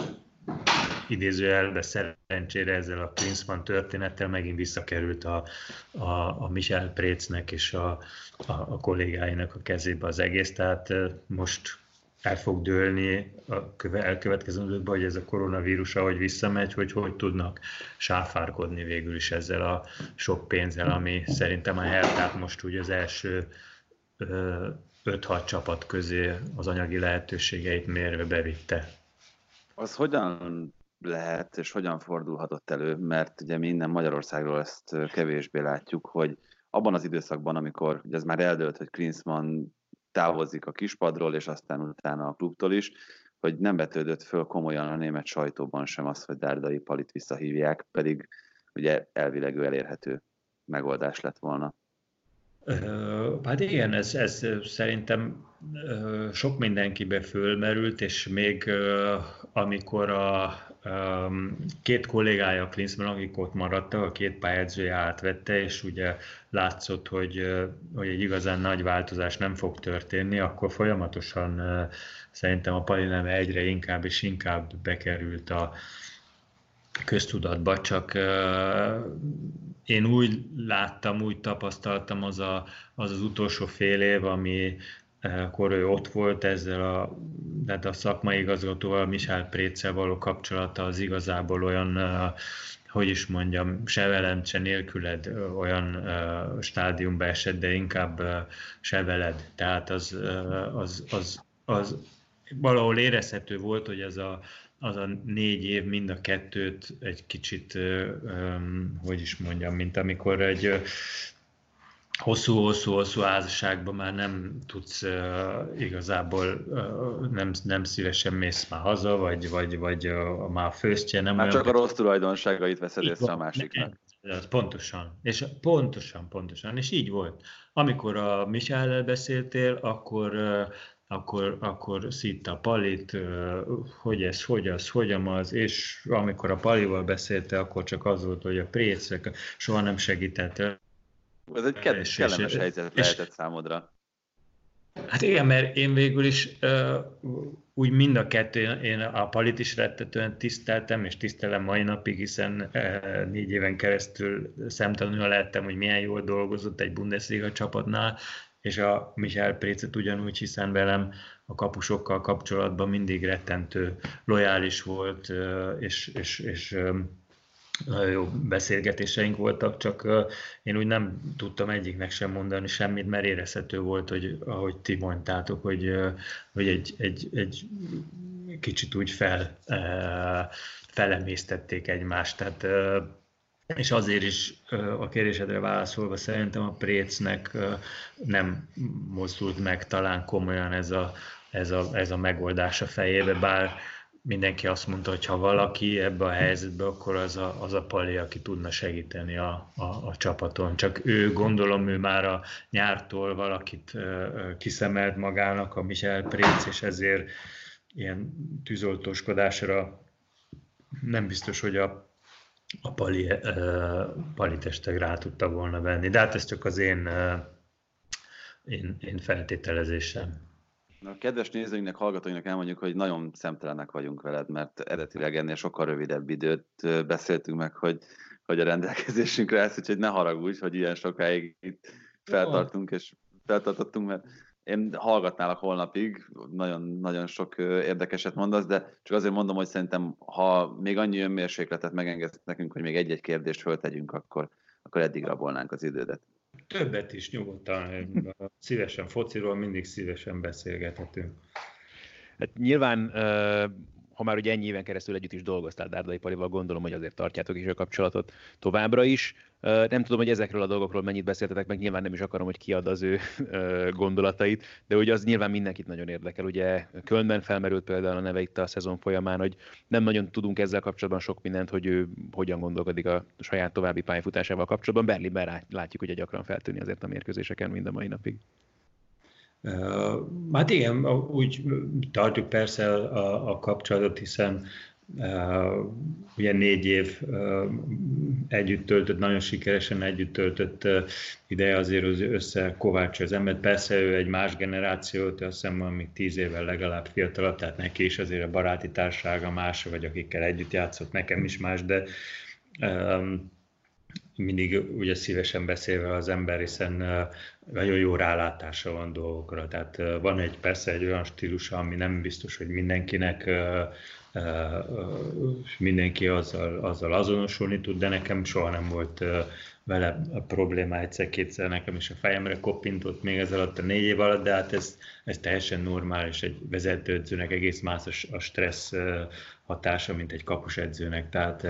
idézőjelbe szerencsére ezzel a Klinsmann történettel megint visszakerült a, a, a Michel Précnek és a, a, a kollégáinak a kezébe az egész, tehát most el fog dőlni a elkövetkezendőkben, hogy ez a koronavírus, ahogy visszamegy, hogy hogy tudnak sáfárkodni végül is ezzel a sok pénzzel, ami szerintem a Hertát most úgy az első 5-6 csapat közé az anyagi lehetőségeit mérve bevitte. Az hogyan lehet, és hogyan fordulhatott elő, mert ugye mi innen Magyarországról ezt kevésbé látjuk, hogy abban az időszakban, amikor ugye ez már eldőlt, hogy Klinsmann távozik a kispadról, és aztán utána a klubtól is, hogy nem vetődött föl komolyan a német sajtóban sem az, hogy Dárdai Palit visszahívják, pedig ugye elvileg ő elérhető megoldás lett volna. Hát igen, ez, ez szerintem sok mindenkibe fölmerült, és még amikor a két kollégája Klinsmann, akik ott maradtak, a két pályázója átvette, és ugye látszott, hogy, hogy egy igazán nagy változás nem fog történni, akkor folyamatosan szerintem a Palineme egyre inkább és inkább bekerült a, köztudatba, csak én úgy láttam, úgy tapasztaltam az a, az, az utolsó fél év, ami akkor ő ott volt ezzel a, tehát a szakmai igazgatóval, Michel Préccel való kapcsolata az igazából olyan, hogy is mondjam, se velem, se nélküled olyan stádiumba esett, de inkább se veled. Tehát az, az, az, az valahol érezhető volt, hogy ez a, az a négy év mind a kettőt egy kicsit, hogy is mondjam, mint amikor egy hosszú-hosszú-hosszú házasságban már nem tudsz uh, igazából, uh, nem, nem szívesen mész már haza, vagy, vagy, vagy uh, már a főztje nem hát olyan... csak a rossz tulajdonságait veszed észre a másiknak. Ez, pontosan, és pontosan, pontosan, és így volt. Amikor a Michel beszéltél, akkor uh, akkor, akkor szitta a palit, hogy ez, hogy az, hogy az, és amikor a palival beszélte, akkor csak az volt, hogy a précek soha nem segített ez egy kellemes és, helyzet és, lehetett számodra. Hát igen, mert én végül is uh, úgy mind a kettő, én a Palit is rettetően tiszteltem, és tisztelem mai napig, hiszen uh, négy éven keresztül szemtanúja lettem, hogy milyen jól dolgozott egy Bundesliga csapatnál, és a Michel Précet ugyanúgy, hiszen velem a kapusokkal kapcsolatban mindig rettentő lojális volt, és, és, és jó beszélgetéseink voltak, csak én úgy nem tudtam egyiknek sem mondani semmit, mert érezhető volt, hogy ahogy ti mondtátok, hogy, hogy egy, egy, egy kicsit úgy fel, felemésztették egymást. Tehát, és azért is a kérdésedre válaszolva szerintem a Précnek nem mozdult meg talán komolyan ez a, ez a, ez a megoldás a fejébe, bár mindenki azt mondta, hogy ha valaki ebbe a helyzetbe, akkor az a, az a Pali, aki tudna segíteni a, a, a csapaton. Csak ő, gondolom, ő már a nyártól valakit kiszemelt magának, a Michel Préc, és ezért ilyen tűzoltóskodásra nem biztos, hogy a, a Pali, Pali testek rá tudta volna venni. De hát ez csak az én, én, én feltételezésem. A kedves nézőinknek, hallgatóinknak elmondjuk, hogy nagyon szemtelenek vagyunk veled, mert eredetileg ennél sokkal rövidebb időt beszéltünk meg, hogy, hogy a rendelkezésünkre állsz, úgyhogy ne haragudj, hogy ilyen sokáig itt feltartunk és feltartottunk, mert én hallgatnálak holnapig, nagyon, nagyon sok érdekeset mondasz, de csak azért mondom, hogy szerintem, ha még annyi önmérsékletet megengedsz nekünk, hogy még egy-egy kérdést föltegyünk, akkor, akkor eddig rabolnánk az idődet. Többet is nyugodtan, szívesen fociról mindig szívesen beszélgethetünk. Hát nyilván ha már ugye ennyi éven keresztül együtt is dolgoztál Dárdai Palival, gondolom, hogy azért tartjátok is a kapcsolatot továbbra is. Nem tudom, hogy ezekről a dolgokról mennyit beszéltetek, meg nyilván nem is akarom, hogy kiad az ő gondolatait, de ugye az nyilván mindenkit nagyon érdekel. Ugye Kölnben felmerült például a neve itt a szezon folyamán, hogy nem nagyon tudunk ezzel kapcsolatban sok mindent, hogy ő hogyan gondolkodik a saját további pályafutásával kapcsolatban. Berlinben látjuk, hogy gyakran feltűnni azért a mérkőzéseken mind a mai napig. Hát igen, úgy tartjuk persze a, a kapcsolatot, hiszen Uh, ugye négy év uh, együtt töltött, nagyon sikeresen együtt töltött uh, ideje azért az össze Kovács az ember. Persze ő egy más generációt, azt hiszem, még tíz évvel legalább fiatalabb, tehát neki is azért a baráti társága más, vagy akikkel együtt játszott, nekem is más, de um, mindig ugye szívesen beszélve az ember, hiszen nagyon jó rálátása van dolgokra. Tehát van egy persze egy olyan stílusa, ami nem biztos, hogy mindenkinek mindenki azzal, azzal azonosulni tud, de nekem soha nem volt vele a probléma egyszer-kétszer. Nekem is a fejemre koppintott még ez alatt a négy év alatt, de hát ez, ez teljesen normális, egy vezetőedzőnek egész más a stressz hatása, mint egy kapus edzőnek, tehát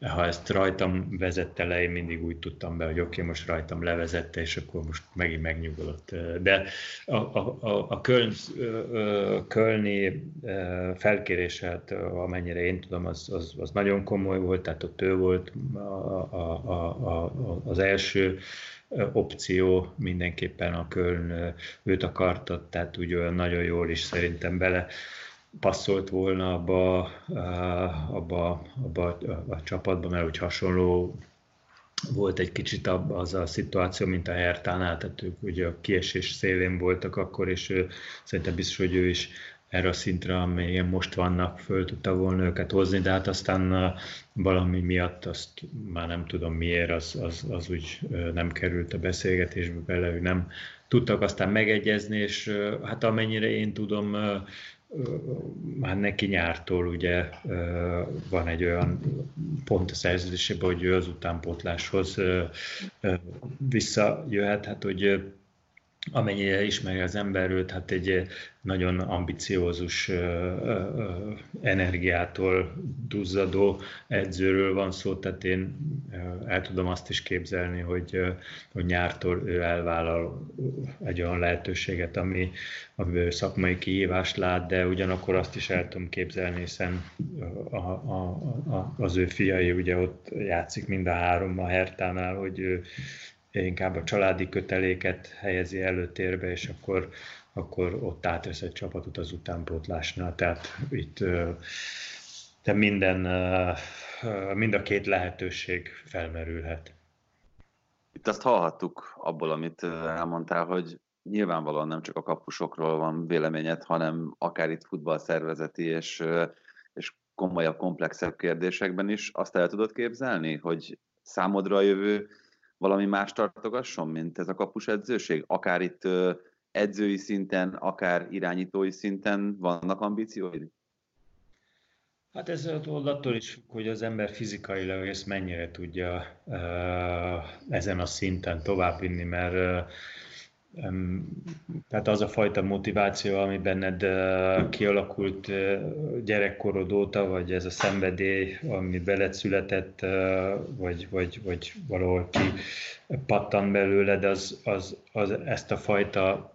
ha ezt rajtam vezette le, én mindig úgy tudtam be, hogy oké, okay, most rajtam levezette, és akkor most megint megnyugodott. De a, a, a, a Köln, Kölni felkéréset, amennyire én tudom, az, az, az nagyon komoly volt, tehát ott ő volt a, a, a, a, az első opció, mindenképpen a Köln őt akarta, tehát úgy olyan nagyon jól is szerintem bele passzolt volna abba, abba, abba a csapatba, mert úgy hasonló volt egy kicsit az a szituáció, mint a Hertánál, tehát ők ugye a kiesés szélén voltak akkor, és ő, szerintem biztos, hogy ő is erre a szintre, amelyen most vannak, föl tudta volna őket hozni, de hát aztán valami miatt azt már nem tudom miért, az, az, az úgy nem került a beszélgetésbe bele, ő nem tudtak aztán megegyezni, és hát amennyire én tudom, már neki nyártól ugye van egy olyan pont a szerződésében, hogy ő az utánpótláshoz visszajöhet, hát hogy amennyire ismeri az ember őt, hát egy nagyon ambiciózus energiától duzzadó edzőről van szó, tehát én el tudom azt is képzelni, hogy, hogy nyártól ő elvállal egy olyan lehetőséget, ami, ami szakmai kihívást lát, de ugyanakkor azt is el tudom képzelni, hiszen a, a, a, az ő fiai ugye ott játszik mind a három a Hertánál, hogy ő inkább a családi köteléket helyezi előtérbe, és akkor, akkor ott átvesz egy csapatot az utánpótlásnál. Tehát itt de minden, mind a két lehetőség felmerülhet. Itt azt hallhattuk abból, amit elmondtál, hogy nyilvánvalóan nem csak a kapusokról van véleményed, hanem akár itt futballszervezeti és, és komolyabb, komplexebb kérdésekben is. Azt el tudod képzelni, hogy számodra a jövő valami más tartogasson, mint ez a kapus edzőség? Akár itt edzői szinten, akár irányítói szinten vannak ambícióid? Hát ez attól is hogy az ember fizikailag ezt mennyire tudja ezen a szinten továbbvinni, mert tehát az a fajta motiváció, ami benned kialakult gyerekkorod óta, vagy ez a szenvedély, ami beled született, vagy, vagy, vagy valahol ki pattan belőled, az, az, az ezt a fajta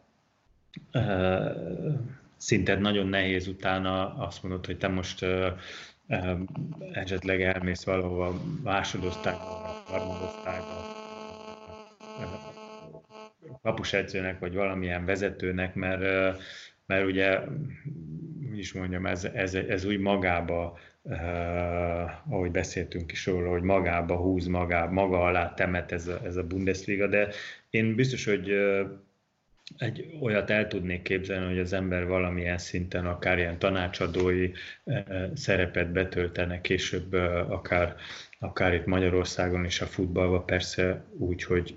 szintet nagyon nehéz utána azt mondod, hogy te most esetleg elmész valahova másodosztályba, harmadosztályba, kapusedzőnek, vagy valamilyen vezetőnek, mert, mert ugye, úgy is mondjam, ez, ez, ez úgy magába, uh, ahogy beszéltünk is róla, hogy magába húz, magá, maga alá temet ez a, ez a Bundesliga, de én biztos, hogy egy olyat el tudnék képzelni, hogy az ember valamilyen szinten akár ilyen tanácsadói szerepet betöltene később, akár, akár itt Magyarországon is a futballban, persze úgy, hogy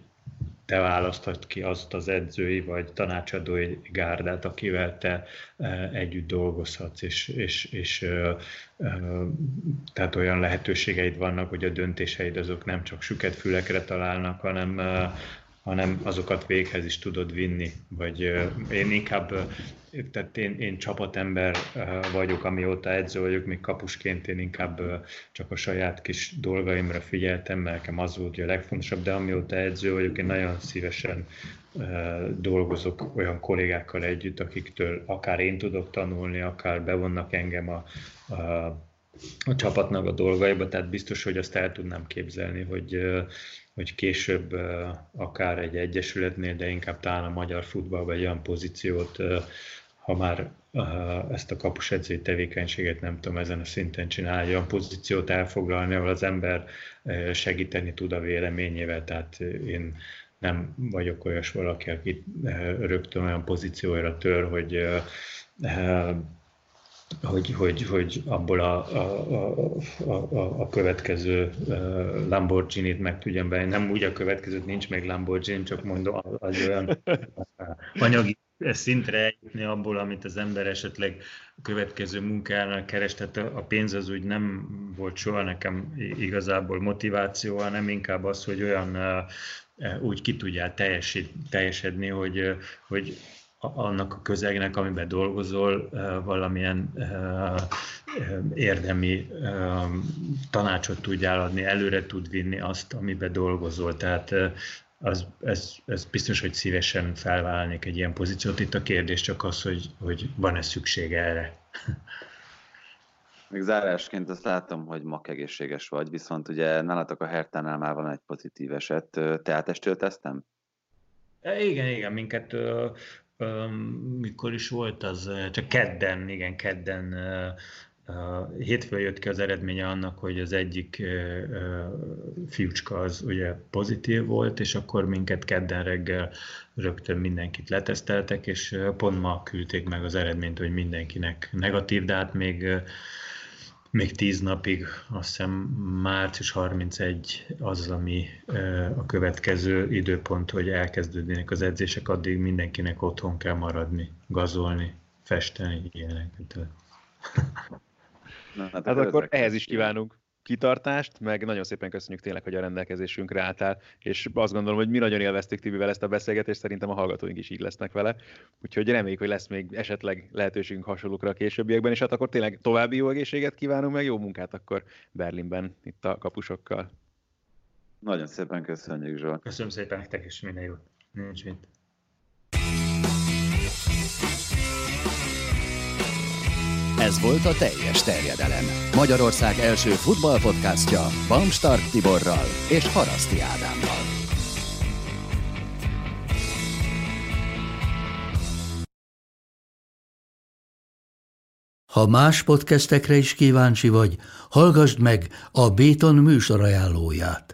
te választod ki azt az edzői vagy tanácsadói gárdát, akivel te e, együtt dolgozhatsz, és, és, és tehát olyan lehetőségeid vannak, hogy a döntéseid azok nem csak süket fülekre találnak, hanem, hanem azokat véghez is tudod vinni. Vagy én inkább, tehát én, én csapatember vagyok, amióta edző vagyok, még kapusként én inkább csak a saját kis dolgaimra figyeltem, mert nekem az volt a legfontosabb, de amióta edző vagyok, én nagyon szívesen dolgozok olyan kollégákkal együtt, akiktől akár én tudok tanulni, akár bevonnak engem a, a, a csapatnak a dolgaiba, tehát biztos, hogy azt el tudnám képzelni, hogy hogy később akár egy egyesületnél, de inkább talán a magyar futballban egy olyan pozíciót, ha már ezt a kapusedzői tevékenységet nem tudom ezen a szinten csinálni, olyan pozíciót elfoglalni, ahol az ember segíteni tud a véleményével, tehát én nem vagyok olyas valaki, aki rögtön olyan pozícióra tör, hogy hogy, hogy, hogy abból a, a, a, a következő Lamborghini-t meg tudjam be. Nem úgy a következő, nincs még Lamborghini, csak mondom, az olyan anyagi szintre jutni abból, amit az ember esetleg a következő munkára keres. Tehát a pénz az úgy nem volt soha nekem igazából motiváció, hanem inkább az, hogy olyan úgy ki tudjál teljesedni, hogy, hogy annak a közegnek, amiben dolgozol, valamilyen érdemi tanácsot tudjál adni, előre tud vinni azt, amiben dolgozol. Tehát az, ez, ez biztos, hogy szívesen felvállalnék egy ilyen pozíciót. Itt a kérdés csak az, hogy, hogy van-e szükség erre. Még zárásként azt látom, hogy mak egészséges vagy, viszont ugye nálatok a Hertánál már van egy pozitív eset. Te átestél tesztem? Igen, igen, minket mikor is volt az, csak kedden, igen, kedden hétfőn jött ki az eredménye annak, hogy az egyik fiúcska az ugye pozitív volt, és akkor minket kedden reggel rögtön mindenkit leteszteltek, és pont ma küldték meg az eredményt, hogy mindenkinek negatív, de hát még még tíz napig, azt hiszem március 31 az, ami a következő időpont, hogy elkezdődnének az edzések, addig mindenkinek otthon kell maradni, gazolni, festeni, ilyenek. Na, hát, hát akkor ehhez is kívánunk kitartást, meg nagyon szépen köszönjük tényleg, hogy a rendelkezésünkre álltál, és azt gondolom, hogy mi nagyon élveztük Tibivel ezt a beszélgetést, szerintem a hallgatóink is így lesznek vele, úgyhogy reméljük, hogy lesz még esetleg lehetőségünk hasonlókra a későbbiekben, és hát akkor tényleg további jó egészséget kívánunk, meg jó munkát akkor Berlinben itt a kapusokkal. Nagyon szépen köszönjük, Zsolt. Köszönöm szépen nektek is minden jót. Nincs mit. Ez volt a teljes terjedelem. Magyarország első futballpodcastja Bamstark Tiborral és Haraszti Ádámmal. Ha más podcastekre is kíváncsi vagy, hallgassd meg a Béton műsor ajánlóját.